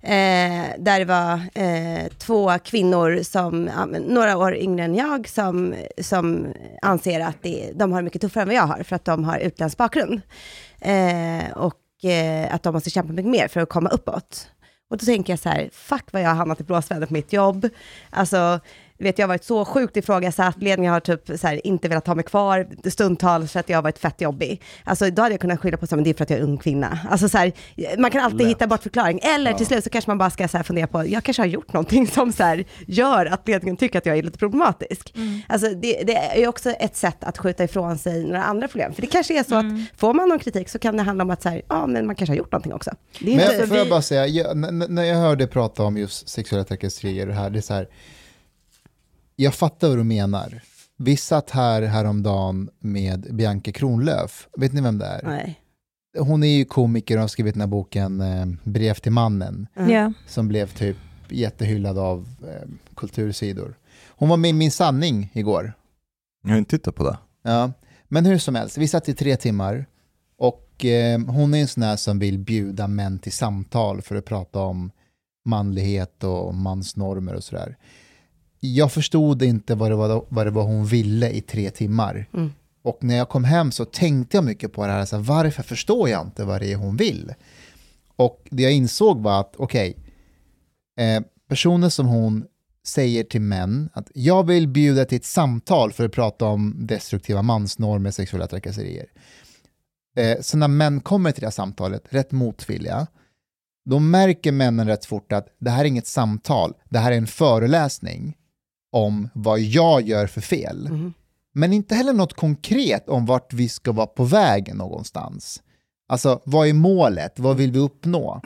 Eh, där det var eh, två kvinnor som, ja, några år yngre än jag, som, som anser att det, de har det mycket tuffare än vad jag har, för att de har utländsk bakgrund. Eh, och eh, att de måste kämpa mycket mer för att komma uppåt. Och då tänker jag så här, fuck vad jag har hamnat i blåsväder på mitt jobb. Alltså, vet jag har varit så sjukt ifrågasatt, ledningen har typ så här, inte velat ha mig kvar stundtals för att jag har varit fett jobbig. Alltså då hade jag kunnat skylla på att det är för att jag är ung kvinna. Alltså så här, man kan alltid hitta bort förklaring. Eller till slut så kanske man bara ska så här fundera på, jag kanske har gjort någonting som så här, gör att ledningen tycker att jag är lite problematisk. Alltså det, det är också ett sätt att skjuta ifrån sig några andra problem. För det kanske är så att får man någon kritik så kan det handla om att så här, ja men man kanske har gjort någonting också. Men inte, jag, får jag vi- bara säga, jag, när jag hörde prata om just sexuella trakasserier och det här, det är så här, jag fattar vad du menar. Vi satt här häromdagen med Bianca Kronlöf, vet ni vem det är? Nej. Hon är ju komiker och har skrivit den här boken eh, Brev till mannen, Mm. Ja. som blev typ jättehyllad av eh, kultursidor. Hon var med i Min sanning igår. Jag har inte tittat på det. Ja, men hur som helst, vi satt i tre timmar och eh, hon är en sån här som vill bjuda män till samtal för att prata om manlighet och mansnormer och sådär. Jag förstod inte vad det, var, vad det var hon ville i tre timmar. Mm. Och när jag kom hem så tänkte jag mycket på det här, så här, varför förstår jag inte vad det är hon vill? Och det jag insåg var att, okej, eh, personer som hon säger till män att jag vill bjuda till ett samtal för att prata om destruktiva mansnormer, sexuella trakasserier. Eh, så när män kommer till det här samtalet, rätt motvilliga, då märker männen rätt fort att det här är inget samtal, det här är en föreläsning om vad jag gör för fel. Mhm. Men inte heller något konkret om vart vi ska vara på väg någonstans. Alltså, vad är målet? Vad vill vi uppnå?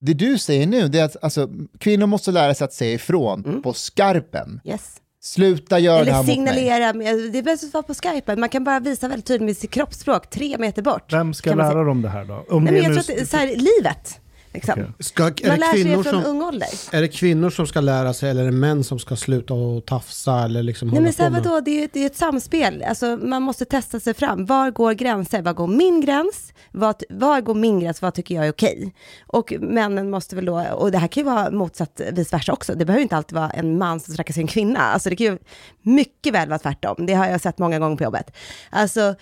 Det du säger nu, det är att alltså, kvinnor måste lära sig att säga ifrån Mm. på skarpen. Yes. Sluta göra det Eller här mot mig. signalera, med, det behövs vara på Skype, man kan bara visa väldigt tydligt med sitt kroppsspråk, tre meter bort. Vem ska lära dem det här då? Om Nej, det men jag tror att det är så här, livet. Liksom. Ska, är, Man det lär sig från som, ung ålder. är det kvinnor som ska lära sig eller är det män som ska sluta och tafsa eller liksom Nej men så här, vadå, det är det är ett samspel. Alltså, man måste testa sig fram. Var går gränser? Var går min gräns? Vad, var går min gräns? Vad tycker jag är okej? Och männen måste väl då, och det här kan ju vara motsatt vice versa också. Det behöver inte alltid vara en man som trakasserar en kvinna. Alltså det kan ju mycket väl vara tvärtom. Det har jag sett många gånger på jobbet. Alltså,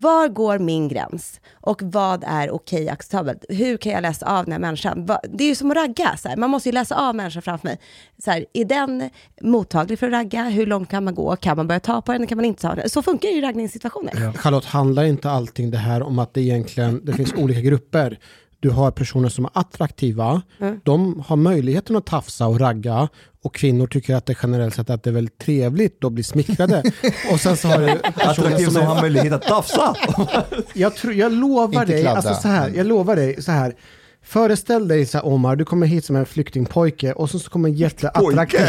var går min gräns? Och vad är okej acceptabelt? Hur kan jag läsa av den här människan? Det är ju som att ragga, så här. man måste ju läsa av människan framför mig. Så här, är den mottaglig för att ragga? Hur långt kan man gå? Kan man börja ta på den? Kan man inte ta den? Så funkar det ju i raggningssituationer. Charlotte, handlar inte allting det här om att det egentligen det finns olika grupper? Du har personer som är attraktiva, Mm. de har möjligheten att tafsa och ragga och kvinnor tycker att det generellt sett att det är väldigt trevligt att bli smickrade. och sen så har du personer Attraktiv som har möjlighet att tafsa. jag, tror, jag lovar dig, alltså så här, jag lovar dig så här. Föreställ dig så här, Omar, du kommer hit som en flyktingpojke och så, så kommer en jätteattraktiv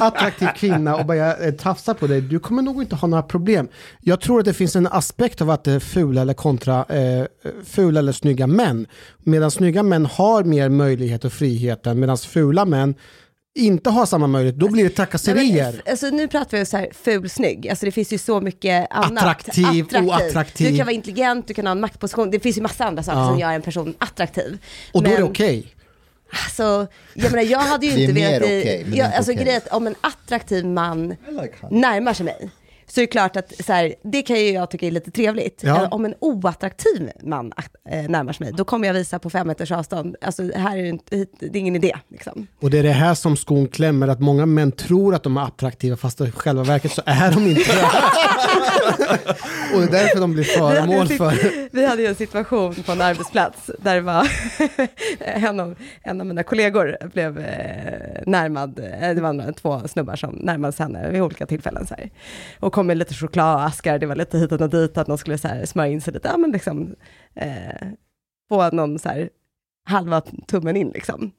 attraktiv kvinna och börja eh, tafsa på dig. Du kommer nog inte ha några problem. Jag tror att det finns en aspekt av att det är fula eller kontra eh, fula eller snygga män. Medan snygga män har mer möjlighet och friheten medan fula män inte har samma möjlighet. Då blir det trakasserier. Men, alltså, nu pratar vi så här ful-snygg. Alltså, det finns ju så mycket annat. Attraktiv, oattraktiv. Du kan vara intelligent, du kan ha en maktposition. Det finns ju massa andra saker Ja. som gör en person attraktiv. Och då är det Men- okej. Alltså, jag menar, jag hade ju Det är inte mer velat... bli- okej, men jag, inte alltså okej. grejen är om en attraktiv man närmar sig mig, så är det klart att så här, det kan ju jag tycka är lite trevligt. Ja. Eh, Om en oattraktiv man äh, närmar sig mig, då kommer jag visa på fem meters avstånd. Alltså, här är det, inte, det är ingen idé. Liksom. Och det är det här som skon klämmer, att många män tror att de är attraktiva fast i själva verket så är de inte det. Och det är därför de blir föremål för... vi hade ju en situation på en arbetsplats där det var en av, en av mina kollegor blev eh, närmad, eh, det var två snubbar som närmade sig henne vid olika tillfällen. Så här. Och kom med lite chokladaskar, det var lite hit och dit, att någon skulle så här, smörja in sig lite, ja men liksom, eh, få någon så här, halva tummen in liksom.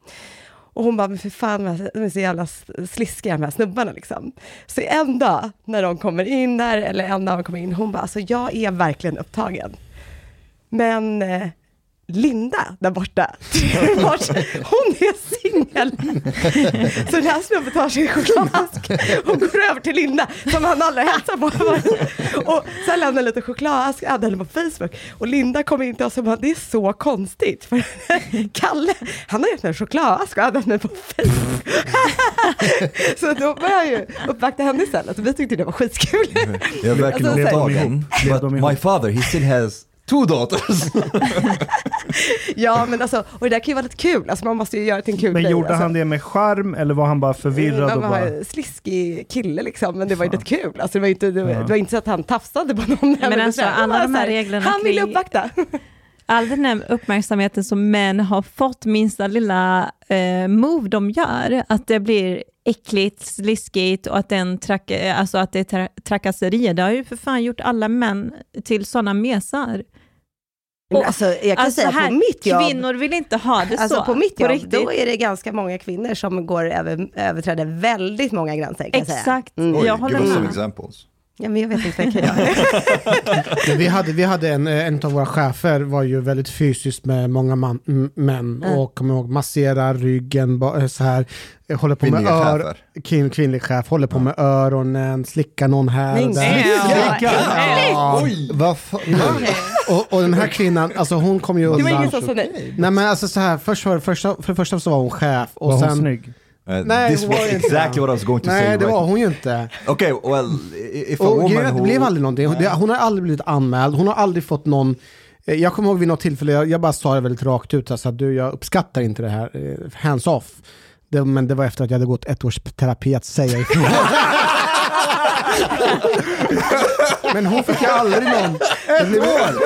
Och hon bara, men för fan, de är så jävla sliskiga de här snubbarna liksom. Så en dag när de kommer in där, eller en dag de kommer in, hon bara, alltså jag är verkligen upptagen. Men eh, Linda där borta, bort, hon är singel. Så här snubben tar sin chokladask och går över till Linda, som han aldrig hälsar på. Och sen lämnar lite chokladask, hade henne på Facebook. Och Linda kommer in till oss och bara, det är så konstigt. För Kalle, han har gett mig en chokladask och hade henne på Facebook. Så då började jag ju uppvakta henne istället och vi tyckte det var skitkul. Jag verkligen Alltså. Blev ihop? my father, he still has two daughters. Ja men alltså, och det där kan ju vara lite kul, alltså man måste ju göra det till en kul Men grej. gjorde alltså. han det med charm eller var han bara förvirrad? Han Och var bara, sliskig kille liksom, men det var ju lite kul. Alltså, det, var inte, det, var, Ja. det var inte så att han tafsade på någon. eller alltså, alla de här reglerna Han ville uppvakta. all den här uppmärksamheten som män har fått, minsta lilla eh, move de gör, att det blir äckligt, sliskigt och att, den track, alltså att det är tra trakasserier, det har ju för fan gjort alla män till sådana mesar. Men alltså, jag kan Alltså säga här, på mitt jobb, kvinnor vill inte ha det alltså så. på mitt jobb, riktigt. då är det ganska många kvinnor som går över, överträder väldigt många gränser kan jag säga. Exakt, Mm. Oj, jag give håller med. examples. Ja, men jag vet inte vad jag kan göra. Vi hade, vi hade en, eh, en av våra chefer var ju väldigt fysiskt med många man, m- män Mm. och kommer ihåg massera ryggen ba- eh, så här, eh, håller på med ör, kvinn, kvinnlig chef, håller på med öronen, slickar någon här och Men där. slicka? Ja. Vad fa- Och, och den här kvinnan, alltså hon kom ju Det var undan. ingen som sa nej. Nej men alltså så här, först var, det första, för det första så var hon chef och var hon sen... snygg? Uh, Nej, this det was exactly det. what I was going to say. Nej det right? var hon ju inte. Okay, well, if a Och woman att who... det blev aldrig någonting. Det- Hon har aldrig blivit anmäld, hon har aldrig fått någon eh, jag kommer ihåg vid något tillfälle, jag, jag bara sa det väldigt rakt ut, alltså, att du, jag uppskattar inte det här, eh, hands off. Det, men det var efter att jag hade gått ett års terapi att säga ifrån. men hon fick aldrig någon... Ett år!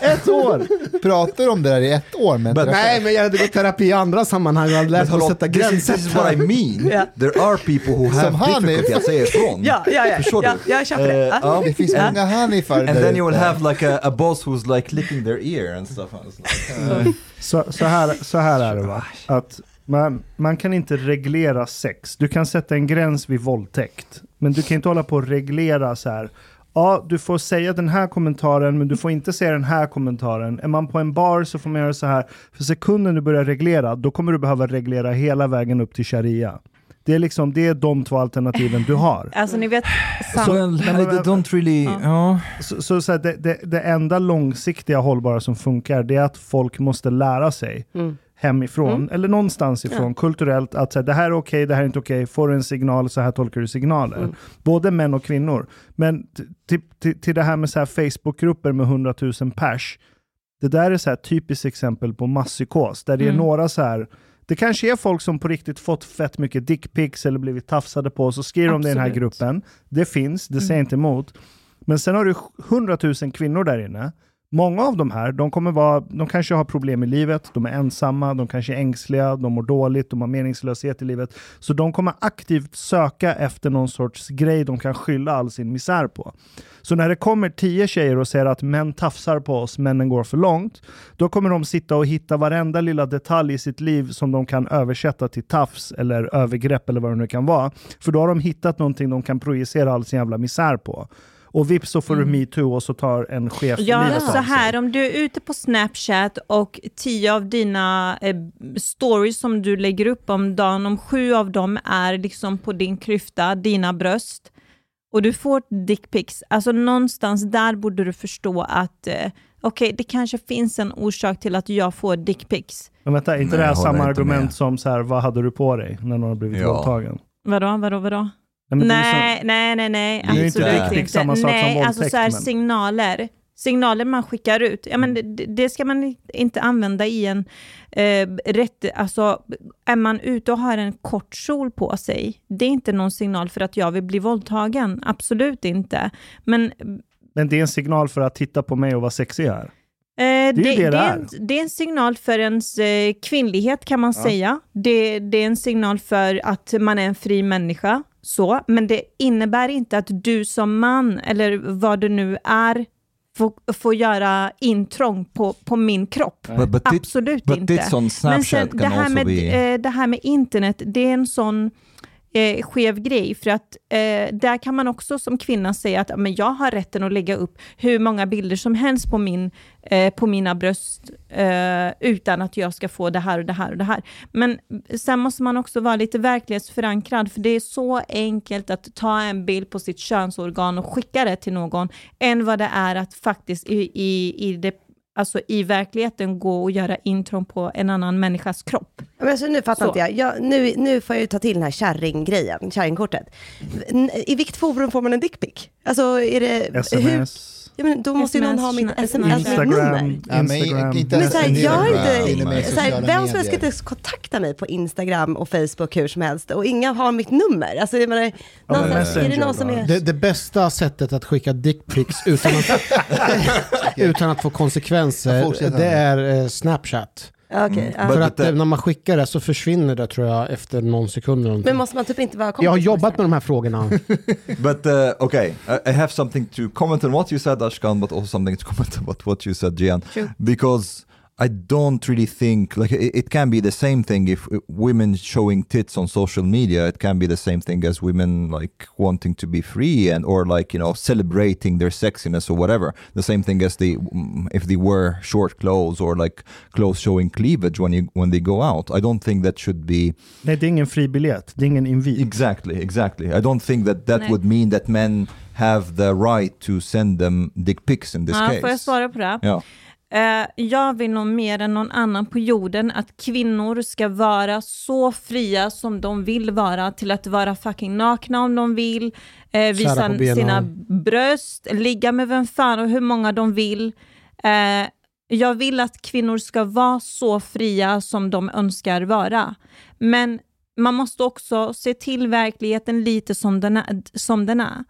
Ett år! Pratar du om det där i ett år? Med terapeut? Nej, men jag hade gått terapi i andra sammanhang och hade lärt But mig att sätta this, is, gränser. this is what I mean. Ja. There are people who have Som han är. difficulty att säga ifrån. Ja, ja, ja. Förstår ja, du? jag köper det. Eh, Ja. ja. Det finns många Hanifar And där then you will ute. have like a, a boss who's like licking their ear and stuff. Like, uh, Så, så, här, så här är det va, att Man, man kan inte reglera sex. Du kan sätta en gräns vid våldtäkt. Men du kan inte hålla på och reglera så här. Ja, du får säga den här kommentaren, men du får inte säga den här kommentaren. Är man på en bar så får man göra så här. För sekunden du börjar reglera, då kommer du behöva reglera hela vägen upp till sharia. Det är liksom, det är de två alternativen du har. Alltså ni vet, So, sam- well, I don't really. Ja. Så, så, så här, det, det, det enda långsiktiga hållbara som funkar, det är att folk måste lära sig Mm. Hemifrån, eller någonstans ifrån, kulturellt, att så här, det här är okej, det här är inte okej, får du en signal, så här tolkar du signaler. Mm. Både män och kvinnor. Men till, det här med så här Facebookgrupper med 100 000 pers, det där är så här typiskt exempel på masspsykos, där det är Mm. några så här det kanske är folk som på riktigt fått fett mycket dickpics eller blivit tafsade på, så skriver de det i den här gruppen. Det finns, det säger Mm. jag inte emot. Men sen har du 100 000 kvinnor där inne. Många av de här, de, kommer vara, de kanske har problem i livet, de är ensamma, de kanske är ängsliga, de mår dåligt, de har meningslöshet i livet. Så de kommer aktivt söka efter någon sorts grej de kan skylla all sin misär på. Så när det kommer tio tjejer och säger att män tafsar på oss, männen går för långt, då kommer de sitta och hitta varenda lilla detalj i sitt liv som de kan översätta till tafs eller övergrepp eller vad det nu kan vara. För då har de hittat någonting de kan projicera all sin jävla misär på. Och vips så får du metoo och så tar en chef Ja, livet av så här, om du är ute på Snapchat och tio av dina eh, stories som du lägger upp om dagen, om sju av dem är liksom på din klyfta, dina bröst, och du får dickpics, alltså någonstans där borde du förstå att eh, okej, det kanske finns en orsak till att jag får dickpics. Men vänta, är inte Nej, det här samma argument med. som så här, vad hade du på dig när någon har blivit Ja. våldtagen? Vadå, vadå, vadå? Nej, Nej, nej, nej, nej, Det är ju inte absolut riktigt inte. samma sak som nej, alltså våldtäkt, så här, men- signaler. Signaler man skickar ut, ja, men det, det ska man inte använda i en eh, rätt... Alltså, är man ute och har en kort kjol på sig, det är inte någon signal för att jag vill bli våldtagen. Absolut inte. Men Men det är en signal för att titta på mig och vara sexig här. Eh, det, det det, det är en, det är en signal för ens eh, kvinnlighet kan man säga. Det, det är en signal för att man är en fri människa. Så. Men det innebär inte att du som man, eller vad du nu är, får, får göra intrång på, på min kropp. But, but, it, Absolut but inte. Men sen, det, här med, be. eh, det här med internet, det är en sån eh, skev grej. För att eh, där kan man också som kvinna säga att men jag har rätten att lägga upp hur många bilder som helst på, min, eh, på mina bröst eh, utan att jag ska få det här och det här och det här. Men sen måste man också vara lite verklighetsförankrad, för det är så enkelt att ta en bild på sitt könsorgan och skicka det till någon, än vad det är att faktiskt i, i, i det alltså i verkligheten gå och göra intrång på en annan människas kropp. Men alltså, nu fattar Så. inte jag. jag nu, nu får jag ju ta till den här kärringgrejen, kärringkortet. I vilket forum får man en dickpic? Alltså är det... Hur, Sms, ja, men då måste ju någon ha mitt SMS, sms, mitt nummer. Instagram, Ja, men Instagram. inte Men ens så här, det, jag har till och inte, med så här, sociala vem som helst ska medier. inte kontakta mig på Instagram och Facebook hur som helst och inga har mitt nummer. Alltså, jag menar, någonstans, är det Messenger någon som då? är... Det, det bästa sättet att skicka dickpics utan att, utan att få konsekvenser, det är eh, Snapchat. Okej, Mm. But- För att eh, när man skickar det så försvinner det tror jag efter någon sekund eller någonting. Men måste man typ inte vara kompis Jag har jobbat med de här frågorna. But uh, okay, I, have something to comment on what you said, Ashkan, but also something to comment about what you said, Jian. True. Because I don't really think like it, it can be the same thing if uh, women showing tits on social media. It can be the same thing as women like wanting to be free and or like you know celebrating their sexiness or whatever. The same thing as the mm, if they wear short clothes or like clothes showing cleavage when you when they go out. I don't think that should be Nej, det är ingen fribiljett. Det är ingen invit. Exactly, exactly. I don't think that that Nej. would mean that men have the right to send them dick pics in this Ja, case. får jag svara på det? Ja. Eh, jag vill nog mer än någon annan på jorden att kvinnor ska vara så fria som de vill vara till att vara fucking nakna om de vill, eh, visa sina bröst, ligga med vem fan och hur många de vill. Eh, jag vill att kvinnor ska vara så fria som de önskar vara. Men man måste också se till verkligheten lite som den är. Som den är.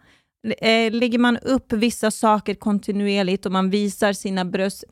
Eh, lägger man upp vissa saker kontinuerligt och man visar sina bröst,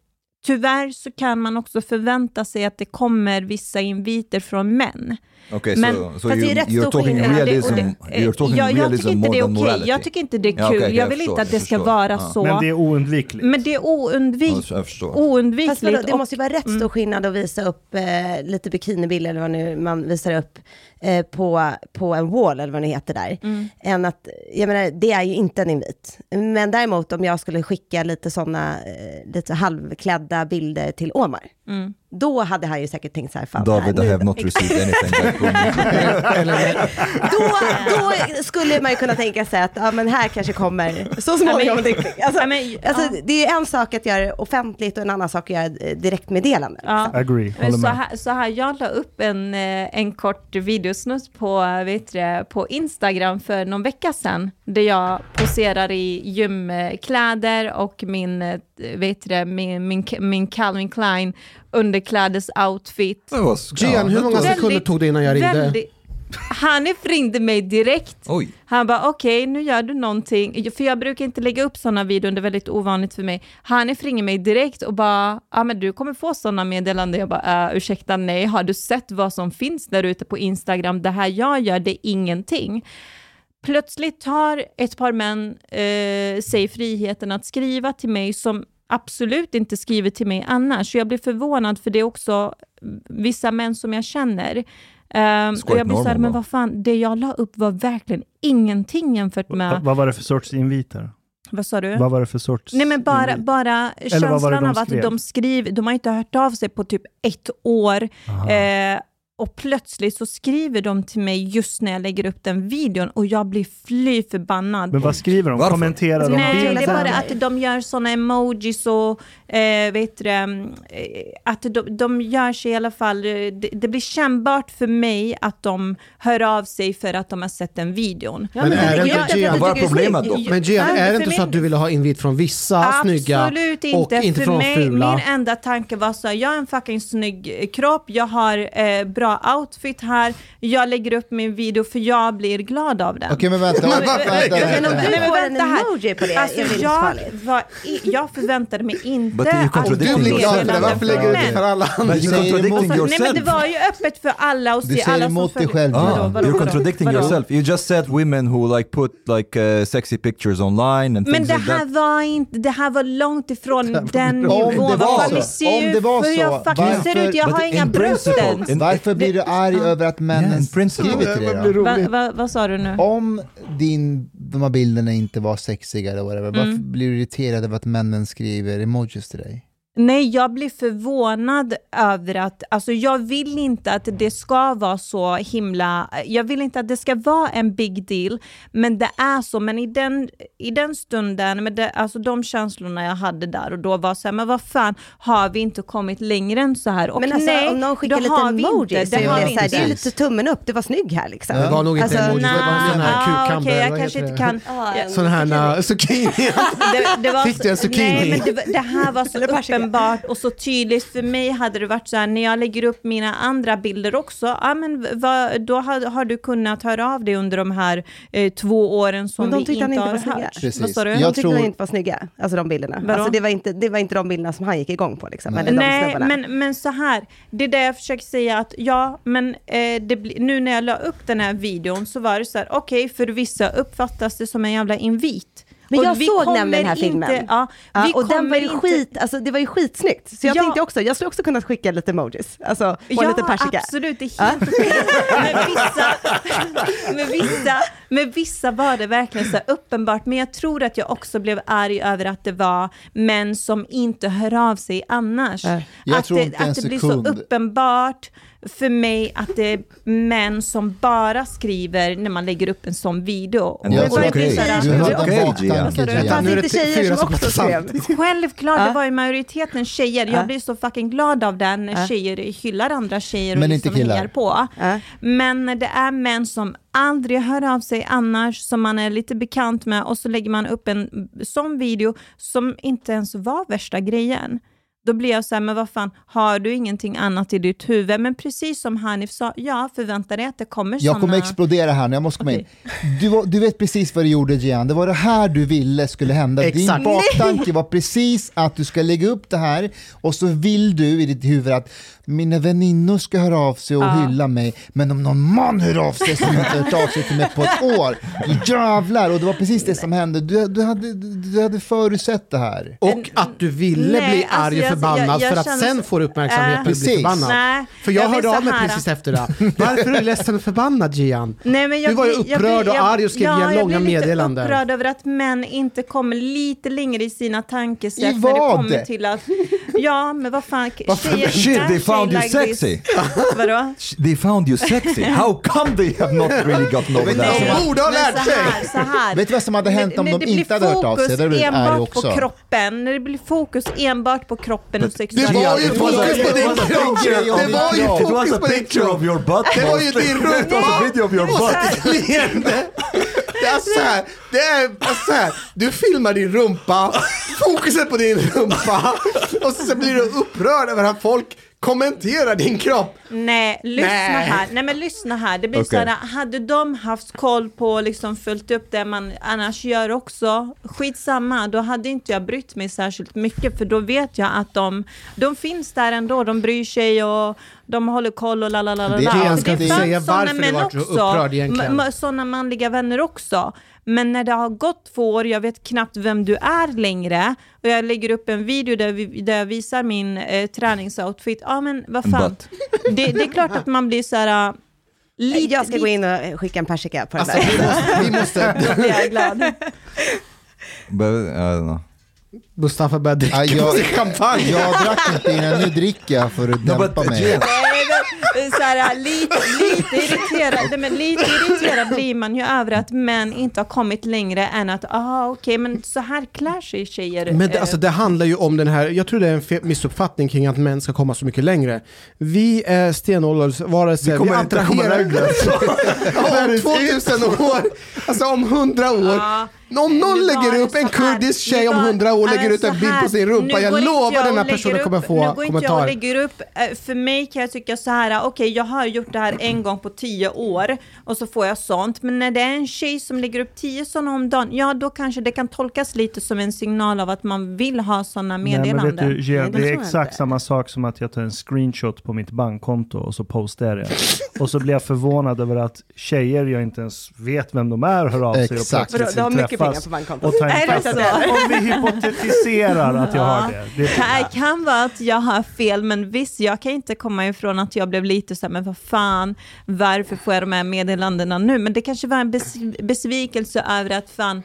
tyvärr så kan man också förvänta sig att det kommer vissa inviter från män. Okay, Men- so, so Fast det är you, rätt you're stor talking skillnad. realism, Det- det- you're talking jag, jag tycker inte det är okej. Jag tycker inte det är kul. Ja, okej, okej, jag jag vill förstår, inte att jag det ska vara Ja. så. Men det är oundvikligt. Men det är oundvik, Ja, jag förstår. Fast vadå, oundvikligt. det måste ju vara rätt stor skillnad att visa upp eh, lite bikinibilder eller vad nu man visar upp eh, på, på en wall eller vad det heter där. Än att, jag menar, det är ju inte en invit. Men däremot om jag skulle skicka lite sådana, eh, lite halvklädda bilder till Omar. Mm. Då hade han ju säkert tänkt så här, fan, David, här, I have not received anything då, då skulle man ju kunna tänka sig att, ja men här kanske kommer så småningom. det- Alltså, alltså, det är en sak att göra det offentligt och en annan sak att göra eh, direktmeddelande. Ja. Agree, håller Så med. här, så här, jag la upp en, eh, en kort videosnutt på, vet du, på Instagram för någon vecka sedan, där jag poserar i gymkläder och min, eh, vet du, min, min, min Calvin Klein underklädesoutfit. Gian, hur många sekunder tog det innan jag ringde? väldigt- Hanif ringde mig direkt. Oj. Han bara okej, nu gör du någonting. För jag brukar inte lägga upp sådana videor, det är väldigt ovanligt för mig. Hanif ringer mig direkt och bara, ja men du kommer få sådana meddelanden. Jag bara, äh, ursäkta nej, har du sett vad som finns där ute på Instagram? Det här jag gör, det är ingenting. Plötsligt tar ett par män eh, sig friheten att skriva till mig som absolut inte skriver till mig annars. Så jag blir förvånad för det är också vissa män som jag känner. Um, och jag blir såhär, men vad fan, det jag la upp var verkligen ingenting jämfört Va- med, Vad var det för sorts inviter? vad sa du? Vad var det för sorts Nej men bara, invit? bara känslan de av att de skriver, de har inte hört av sig på typ ett år. Eh, och plötsligt så skriver de till mig just när jag lägger upp den videon och jag blir fly förbannad. Men vad skriver de? Varför? Kommenterar de Nej, det är bara att de gör såna emojis och eh, vet du, eh, att de, de gör sig i alla fall, eh, det, det blir kännbart för mig att de hör av sig för att de har sett den videon. Ja, Men det är det är inte Gian- Vad är är problemet då? Men Gian, är det inte så att du ville ha invit från vissa snygga Absolut och inte. inte för från mig, fula? min enda tanke var så här, jag har en fucking snygg kropp, jag har eh, bra outfit här, jag lägger upp min video för jag blir glad av den. Okej men vänta, vänta, vänta, Men om vänta. du Nej, men får en vänta här. emoji på det Alltså, jag, var jag förväntade mig inte att Du blir glad för det, varför lägger du ut för alla andra? Emot- Nej men det var ju öppet för alla Du se, alla som emot dig själv. Ah, vadå, you're contradicting Vadå? yourself. You just said women who like put like uh, sexy pictures online and Men things det här var inte, det här var långt ifrån den Om det nivån. var så, om det var hur så, jag faktiskt ser varför- ut, jag har in inga bröst principle, ens. in- Varför blir du arg över att männen principle. skriver till dig då? Va, va, vad sa du nu? Om din, de här bilderna inte var sexiga eller whatever, varför Mm. blir du irriterad över att männen skriver emojis till dig? Nej, jag blir förvånad över att, alltså jag vill inte att det ska vara så himla, jag vill inte att det ska vara en big deal, men det är så, men i den, i den stunden, med det, alltså de känslorna jag hade där och då var så här, men vad fan, har vi inte kommit längre än så här? Och Men alltså nej, om någon skickar lite har vi emoji inte, så det är har det, så här, inte. det är lite tummen upp, det var snygg här liksom. Det var nog inte Alltså, emojis, det var sån här Nja, cucumber, okej, jag vad kanske inte kan... Sån här zucchini. Det, det var Fick du en zucchini? Nej, men det, det här var så persika. Uppenbart och så tydligt. För mig hade det varit så här, när jag lägger upp mina andra bilder också, ja men vad, då har, har du kunnat höra av dig under de här eh, två åren som Men de vi inte inte har hört. Precis. Vad sa du? Jag De tyckte tror- inte var snygga, alltså de bilderna. Vadå? Alltså, det, var inte, det var inte de bilderna som han gick igång på. Liksom, Nej. eller de Nej, men, men så här, det är det jag försöker säga att ja, men eh, det nu när jag la upp den här videon så var det så här, okej, för vissa uppfattas det som en jävla invit. Men jag vi såg nämligen den här filmen. Inte, ja, Ja, vi och den var ju inte- skit, alltså det var ju skitsnyggt. Så jag Ja. tänkte också, jag skulle också kunna skicka lite emojis. Alltså, och Ja, liten persika. absolut, det är helt okej. Med vissa, med, vissa, med vissa var det verkligen så uppenbart, men jag tror att jag också blev arg över att det var män som inte hör av sig annars. Jag att tror det, inte en att det blir så uppenbart för mig att det är män som bara skriver när man lägger upp en sån video. And Och Jag that's det var ju okay. så här- du hade baktanke? Gian. Fanns det inte tjejer som också skrev? Självklart, Ja. det var ju majoriteten tjejer. Ja. Jag blir så fucking glad av den när Ja. tjejer hyllar andra tjejer och Men inte liksom killar. hejar på. Ja. Men det är män som aldrig hör av sig annars, som man är lite bekant med och så lägger man upp en sån video som inte ens var värsta grejen. Då blir jag så här, men vad fan, har du ingenting annat i ditt huvud? Men precis som Hanif sa, ja, förvänta dig att det kommer Jag kommer explodera här nu, jag måste komma in. Du, var- du vet precis vad du gjorde Gian, det var det här du ville skulle hända. Din Exakt. baktanke var precis att du ska lägga upp det här och så vill du i ditt huvud att mina väninnor ska höra av sig och Ja. hylla mig, men om någon man hör av sig som inte hört av sig till mig på ett år, jävlar! Och det var precis det som hände. Du, du, hade, du hade förutsett det här. Och att du ville Nej, bli alltså arg och jag- förbannad jag- jag för att sen så- får du uppmärksamhet Äh. och bli Precis. förbannad. Nej, För jag, jag hörde av mig här- precis efter det. Varför är du ledsen och förbannad Gian? Nej, men jag Du var ju blir- upprörd blir- och arg och skrev ja, långa jag blir lite meddelanden. upprörd över att män inte kommer lite längre i sina tankesätt I när det vad? kommer till att... Ja, men vad fan... Tjejer, Shit, they found you like sexy. Vadå? They found you sexy. How come they have not really gotten over that? De borde ha lärt sig. Vet du vad som hade hänt om de blir inte hade hört av sig? fokus Det blivit arg enbart på kroppen, när det blir fokus enbart på kroppen och Det sexualitet. var ju fokus på din kropp! Det var ju fokus på din kropp! of your butt. Det var ju din rumpa. Was a video of your butt. leende. Det är så här, det är så här, du filmar din rumpa, fokuset på din rumpa och så blir du upprörd över att folk kommenterar din kropp. Nej, lyssna Nej. här. Nej men lyssna här. Det blir Okej. så här, hade de haft koll på liksom följt upp det man annars gör också, skitsamma, då hade inte jag brytt mig särskilt mycket för då vet jag att de, de finns där ändå, de bryr sig och de håller koll och la la la la Det- la. jag Så ska fanns säga såna varför du vart så upprörd egentligen. Sådana manliga vänner också. Men när det har gått två år, jag vet knappt vem du är längre och jag lägger upp en video där, vi, där jag visar min eh, träningsoutfit. Ja men vad fan. Det, det är klart att man blir så här... äh, Lite, jag ska lite, gå in och eh, skicka en persika på den Alltså, där. vi måste, vi måste jag glad. But, I don't know. Mustafa börjar dricka Ja, jag- champagne. Jag drack inte innan, nu dricker jag för att dämpa mig. Men, så här, lite, lite, irriterad, men lite irriterad blir man ju över att män inte har kommit längre än att, ah okej, men så här klär sig tjejer. Men det, Eh, alltså, det handlar ju om den här, jag tror det är en missuppfattning kring att män ska komma så mycket längre. Vi är stenåldersvarelser, vi, kommer inte komma attraherar... längre. om 2000 år, alltså om 100 år. Ja. Om någon lägger upp en kurdisk tjej om 100 år, lägger ut en bild på sin rumpa, jag lovar jag den här personen kommer få Nu går inte jag och kommentarer. lägger upp, eh, för mig kan jag tycka så här, okej jag har gjort det här en gång på tio år och så får jag sånt, men när det är en tjej som lägger upp tio sådana om dagen, ja då kanske det kan tolkas lite som en signal av att man vill ha sådana Nej, men meddelanden. vet du, Gia, Nej, det är exakt samma sak som att jag tar en screenshot på mitt bankkonto och så postar jag det. Och så blir jag förvånad över att tjejer jag inte ens vet vem de är hör av sig Exakt. och plötsligt du har mycket pengar på bankkontot? och tar Är en det kaffe. så? Om vi hypotetiserar att jag har det. det Det kan vara att jag har fel, men visst, jag kan inte komma ifrån att jag blev lite så här, men vad fan, varför får jag de här meddelandena nu? Men det kanske var en besvikelse över att fan,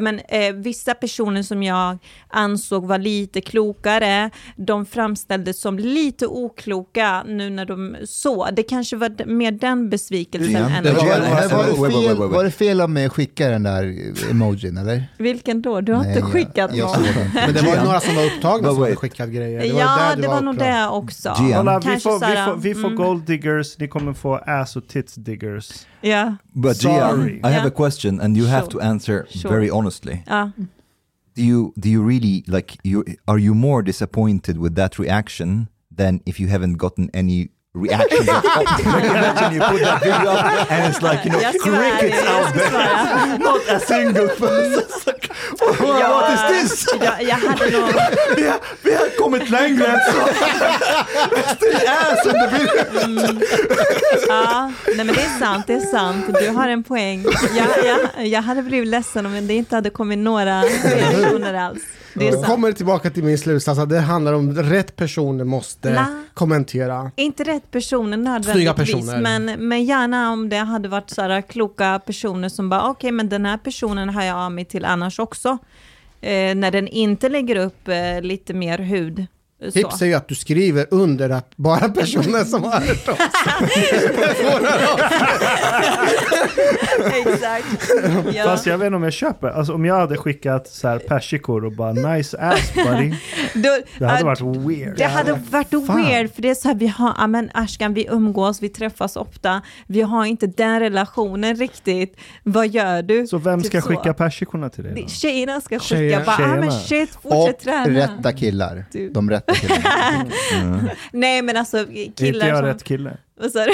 men, eh, vissa personer som jag ansåg var lite klokare, de framställdes som lite okloka nu när de så. Det kanske var mer den besvikelsen än det Var, var- var, var, det fel, var det av mig att skicka den där emojin eller? Vilken då? Du har inte jag- skickat jag någon? den. Men det var några som var upptagna som hade skickat grejer. Ja, där du det var nog upprörd. det också. Kolla, vi får, vi får, vi får mm. gold diggers, ni kommer få ass och tits diggers. Ja, but Sorry. Gian, I have Yeah. a question, and you have Sure. to answer Sure. very honestly. ja. Do you do you really like you? Are you more disappointed with that reaction than if you haven't gotten any reaction? Like, imagine you put that video up, and it's like you know crickets jag out there, not a single person. Like, what is this? Jag, jag hade nog... Vi har, vi har kommit längre än så. Still ass in the video. Ja, nej men det är sant, det är sant. Du har en poäng. Jag, jag, jag hade blivit ledsen om det inte hade kommit några reaktioner alls. Det är kommer tillbaka till min slutsats att det handlar om rätt personer måste La. kommentera. Inte rätt personer nödvändigtvis, personer. men, men gärna om det hade varit så här kloka personer som bara, okej men den här personen har jag av mig till annars också. Eh, när den inte lägger upp eh, lite mer hud. Tips är ju att du skriver under att bara personer som har hört av Exakt. Ja. Fast jag vet inte om jag köper, alltså om jag hade skickat så här persikor och bara nice ass buddy, Då, det hade ja, varit weird. Det hade varit fan. weird, för det är så här, vi har, ja men Ashkan, vi umgås, vi träffas ofta, vi har inte den relationen riktigt. Vad gör du? Så vem Typ ska så. skicka persikorna till dig då? Tjejerna ska skicka, Tjejer- bara, ah, men tjejerna. shit, Och fortsätt träna. rätta killar. Du. De rätta killarna. Nej men alltså Är inte killar jag som... rätt kille? Vad sa du?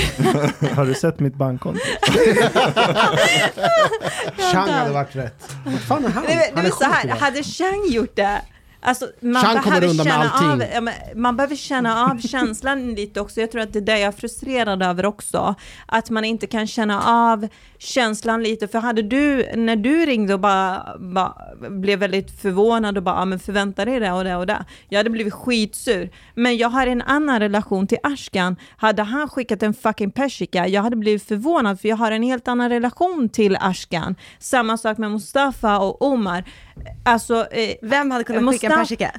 Har du sett mitt bankkonto? Chang hade varit rätt. Vad fan är han? Nej, men han det är är så här, hade Chang gjort det, Alltså, man, Sean kommer behöver undan med känna av, man behöver känna av känslan lite också. Jag tror att det är det jag är frustrerad över också. Att man inte kan känna av känslan lite. För hade du, när du ringde och bara, bara blev väldigt förvånad och bara, ja, men förvänta dig det och det och det. Jag hade blivit skitsur. Men jag har en annan relation till Ashkan. Hade han skickat en fucking persika, jag hade blivit förvånad för jag har en helt annan relation till Ashkan. Samma sak med Mustafa och Omar. Alltså, eh, Vem hade kunnat skicka Mustafa- persika?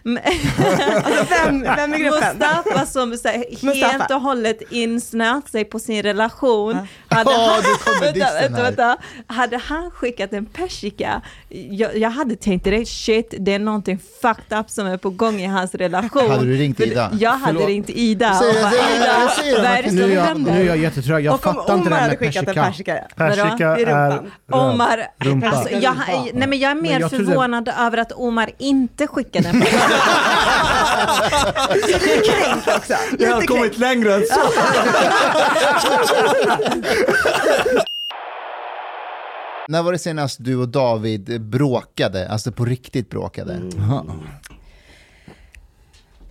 Alltså vem, vem i gruppen? Mustafa som så här, Mustafa. helt och hållet insnöt sig på sin relation. Hade, Ja, han, vänta, vänta, vänta. hade han skickat en persika, jag, jag hade tänkt direkt shit, det är någonting fucked up som är på gång i hans relation. Hade du ringt För Ida? Jag hade Förlåt. ringt Ida och Säg- bara, säg- Ida, säg det, vad är det Nu är som jag, händer? nu är jag jättetrög, jag och om fattar inte Omar det här med skickat en persika. persika? Persika är. Omar, Rumpa. alltså, jag, nej, men jag är mer förvånad över att Omar inte skickade en persika. Kränkt också. Jag har kommit längre än så. När var det senast du och David bråkade, alltså på riktigt bråkade? Mm.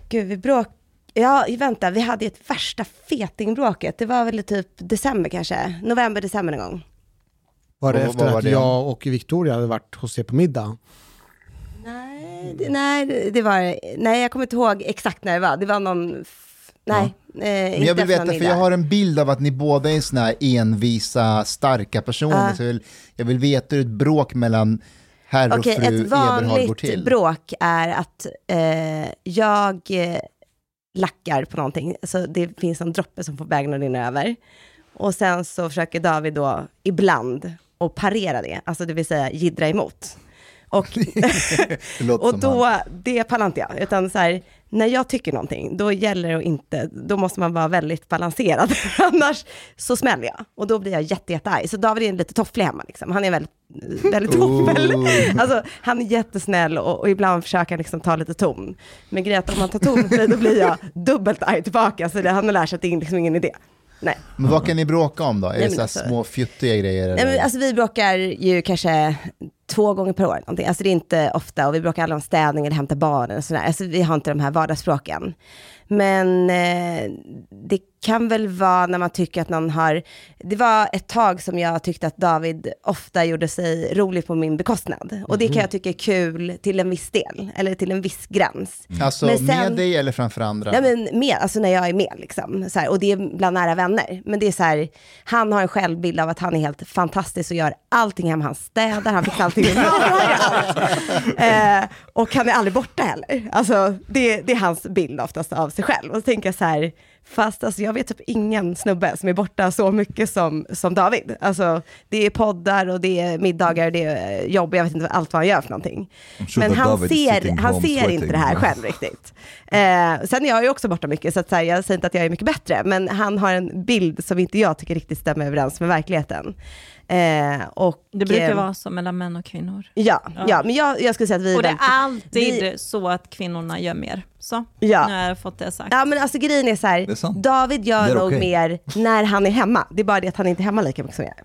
Gud, vi bråk... Ja, vänta, vi hade ett värsta fetingbråket. Det var väl typ december kanske? November, december någon gång. Var det Och efter var att det? jag och Victoria hade varit hos er på middag? Nej, det, nej, det- var... Nej, jag kommer inte ihåg exakt när det var. Det var någon... Nej, eh, Men jag vill veta, för jag har en bild av att ni båda är såna här envisa, starka personer. Ja. Så jag, vill, jag vill veta hur ett bråk mellan herr och fru ett Eberhard går vanligt till. bråk är att eh, jag eh, lackar på någonting, så det finns en droppe som får bägaren att rinna över. Och sen så försöker David då ibland att parera det, alltså det vill säga jiddra emot. Och, och då, han. det pallar inte jag, utan så här, när jag tycker någonting, då gäller det att inte, då måste man vara väldigt balanserad, annars så smäller jag. Och då blir jag jätte, jättearg. Så David är lite tofflig hemma, liksom. han är väldigt, väldigt toffel. Oh. Alltså, han är jättesnäll och, och ibland försöker han liksom ta lite ton. Men grejen är att om man tar ton då blir jag dubbelt arg tillbaka, så det, han har lärt sig att det är liksom ingen idé. Nej. Men vad kan ni bråka om då? Är Nej, det så alltså- små fjuttiga grejer? Nej, men alltså vi bråkar ju kanske två gånger per år. Någonting. Alltså det är inte ofta, och vi bråkar aldrig om städning eller hämta barnen och sådär. Alltså vi har inte de här vardagsspråken. Men eh, det kan väl vara när man tycker att någon har... Det var ett tag som jag tyckte att David ofta gjorde sig rolig på min bekostnad. Och det kan jag tycka är kul till en viss del, eller till en viss gräns. Alltså men sen- med dig eller framför andra? Ja, men med, alltså när jag är med liksom. Så här, och det är bland nära vänner. Men det är så här, han har en självbild av att han är helt fantastisk och gör allting hemma. Han städar, han fixar allting. Eh, och han är aldrig borta heller. Alltså det, det är hans bild oftast av sig själv. Och så tänker jag så här, fast alltså, jag vet typ ingen snubbe som är borta så mycket som, som David. Alltså det är poddar och det är middagar och det är jobb, jag vet inte allt vad han gör för någonting. sure Men han David ser, han ser inte det här själv riktigt. Eh, sen är jag ju också borta mycket, så, att, så här, jag säger inte att jag är mycket bättre, men han har en bild som inte jag tycker riktigt stämmer överens med verkligheten. Eh, och, Det brukar eh, vara så mellan män och kvinnor. Ja, ja. Ja. men jag, jag skulle säga att vi Och det är alltid vi- så att kvinnorna gör mer. Så, Ja. nu har jag fått det sagt. Ja men alltså grejen är så här, är. David gör nog okej. mer när han är hemma. Det är bara det att han inte är hemma lika mycket som jag är.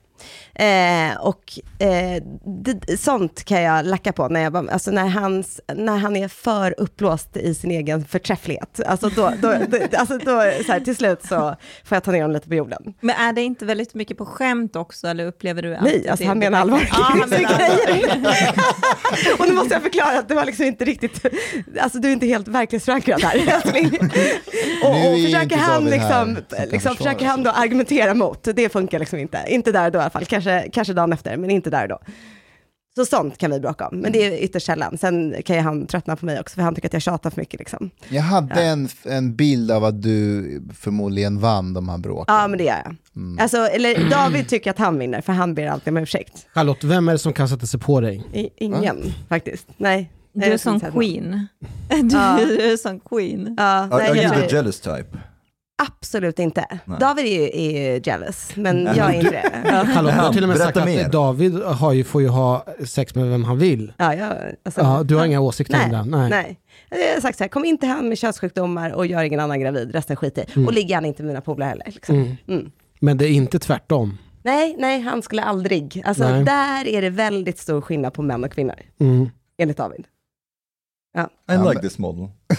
Eh, och eh, det, sånt kan jag lacka på när, jag, bara- alltså när, hans, när han är för uppblåst i sin egen förträfflighet. Alltså, då, då, då, alltså då, så här, till slut så får jag ta ner honom lite på jorden. Men är det inte väldigt mycket på skämt också, eller upplever du att Nej, alltså det- han menar allvar. Ja, han menar allvar. och nu måste jag förklara att det var liksom inte riktigt, alltså du är inte helt verklighetsförankrad här älskling. Och, och försöker han liksom, liksom försöker han då argumentera mot, det funkar liksom inte. Inte där då fall, kanske, kanske dagen efter, men inte där då. Så sånt kan vi bråka om, men det är ytterst sällan. Sen kan ju han tröttna på mig också, för han tycker att jag tjatar för mycket liksom. Jag hade en, en bild av att du förmodligen vann de här bråken. Ja, men det gör jag. Alltså, eller David tycker att han vinner, för han ber alltid om ursäkt. Charlotte, vem är det som kan sätta sig på dig? I, ingen, faktiskt. Nej. Du är som queen. Du, Ja. du är som queen. Ja, Are, nej, are you the jealous type? Absolut inte. Nej. David är ju, är ju jealous, men jag är inte det. Ja, Charlotte, har till och med Berätta sagt mer. att David har ju, får ju ha sex med vem han vill. ja, jag, alltså, Ja, du har inga åsikter nej, om det? Nej. nej. Jag har sagt så här, kom inte hem med könssjukdomar och gör ingen annan gravid, resten skit i. Och ligg gärna inte med mina polare heller. Liksom. Mm. Mm. Men det är inte tvärtom. Nej, nej, han skulle aldrig. Alltså Nej. där är det väldigt stor skillnad på män och kvinnor, Mm. enligt David. Ja. I like men- this model.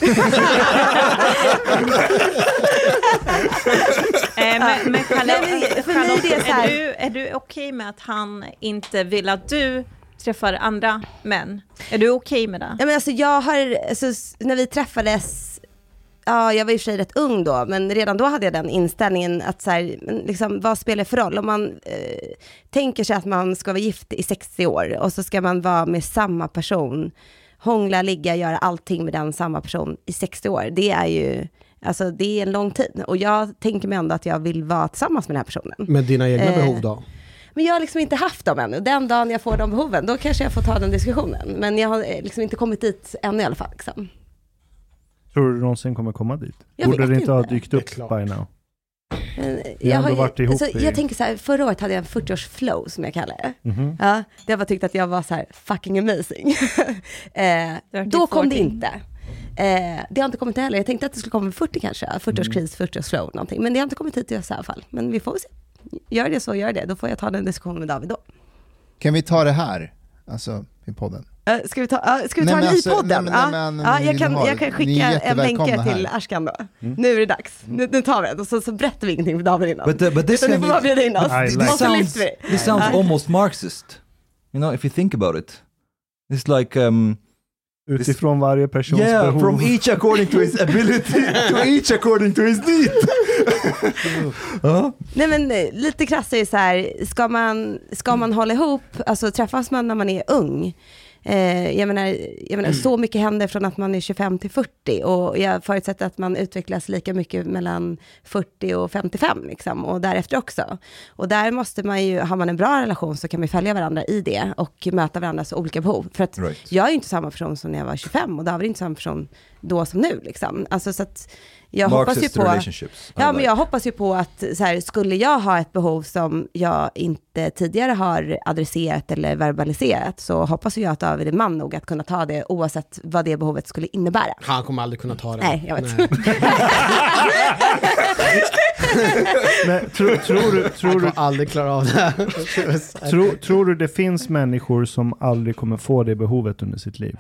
Eh, men, men Charlotte, Nej, men för mig är det Charlotte, så här- är du, är du okej med att han inte vill att du träffar andra män? Är du okej med det? Ja, men alltså jag har, alltså, när vi träffades, ja jag var i och för sig rätt ung då, men redan då hade jag den inställningen att så här, liksom, vad spelar det för roll? Om man eh, tänker sig att man ska vara gift i 60 år och så ska man vara med samma person, hångla, ligga, göra allting med den samma person i 60 år. Det är ju, alltså det är en lång tid. Och jag tänker mig ändå att jag vill vara tillsammans med den här personen. Med dina egna Eh, behov då? Men jag har liksom inte haft dem ännu. Den dagen jag får de behoven, då kanske jag får ta den diskussionen. Men jag har eh, liksom inte kommit dit ännu i alla fall. Liksom. Tror du någonsin kommer komma dit? Jag Borde det inte ha dykt upp by now? Vi har varit ihop alltså, i- Jag tänker så här, förra året hade jag en 40-års flow som jag kallar det. Mhm. Ja, det har bara tyckt att jag var så här fucking amazing. eh, då kom det 40. inte. Eh, det har inte kommit heller. Jag tänkte att det skulle komma vid 40 kanske. 40-årskris, 40-års flow någonting. Men det har inte kommit hit i alla fall. Men vi får väl se. Gör det så, gör det. Då får jag ta den diskussionen med David då. Kan vi ta det här, alltså i podden? Uh, ska vi ta, uh, ska vi Nej, ta den alltså, i podden? nej, men- nej, men jag, ni kan, har- jag kan skicka en länk här. till Ashkan då. Nu är det dags. Nu, nu tar vi det. Och så, så berättar vi ingenting för David innan. But, uh, but this, Utan ni får bara bjuda in oss. Like och så sounds, lyfter vi. this sounds almost Marxist. You know, if you think about it. It's like, um, Utifrån varje persons yeah, behov. from each according to his ability, to each according to his need. Ja. Nej men eh, lite krasst är det så här, ska man, ska man hålla ihop, alltså träffas man när man är ung, eh, jag, menar, jag menar så mycket händer från att man är 25 till 40 och jag förutsätter att man utvecklas lika mycket mellan 40 och 55 liksom, och därefter också. Och där måste man ju, har man en bra relation så kan man följa varandra i det och möta varandras olika behov. För att Right. jag är ju inte samma person som när jag var 25 och David är inte samma person då som nu liksom. Alltså så att jag hoppas ju på... relationships. Ja, men jag hoppas ju på att så här, skulle jag ha ett behov som jag inte tidigare har adresserat eller verbaliserat, så hoppas jag att David är man nog att kunna ta det oavsett vad det behovet skulle innebära. Han kommer aldrig kunna ta det. Nej, jag vet. Nej. Men, tro, tror, du, tror, du, kommer aldrig klara av det. tro, tror du det finns människor som aldrig kommer få det behovet under sitt liv?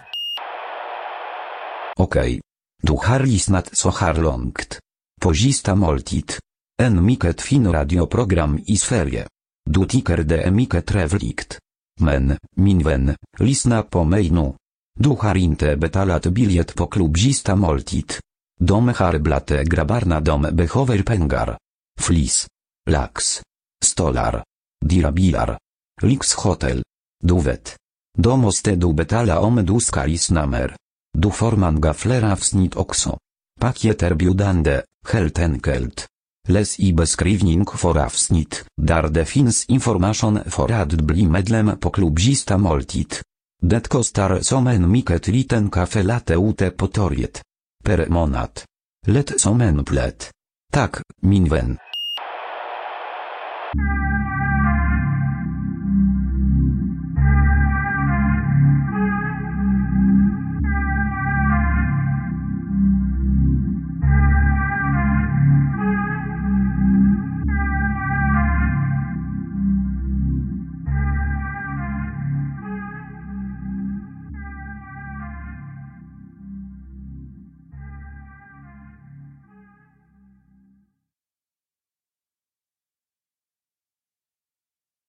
Okej. Du har lyssnat så här långt. På sista måltid. En mycket fin radioprogram i Sverige. Du tycker det är mycket trevligt. Men, min vän, lyssna på mig nu. Du har inte betalat biljett på klubb sista måltid. De har blate grabbarna de behöver pengar. Flis. Lax. Stolar. Dirabilar. Lyxhotel. Du vet. Då måste du betala om du ska lyssna mer. Du får många fler avsnitt också. Paket erbjudande, helt enkelt. Läs i beskrivning för avsnitt, där det finns information för att bli medlem på klubbista måltid. Det kostar som en mycket liten kaffe latte ute på torget. Per månad. Lätt som en plätt. Tak, min vän.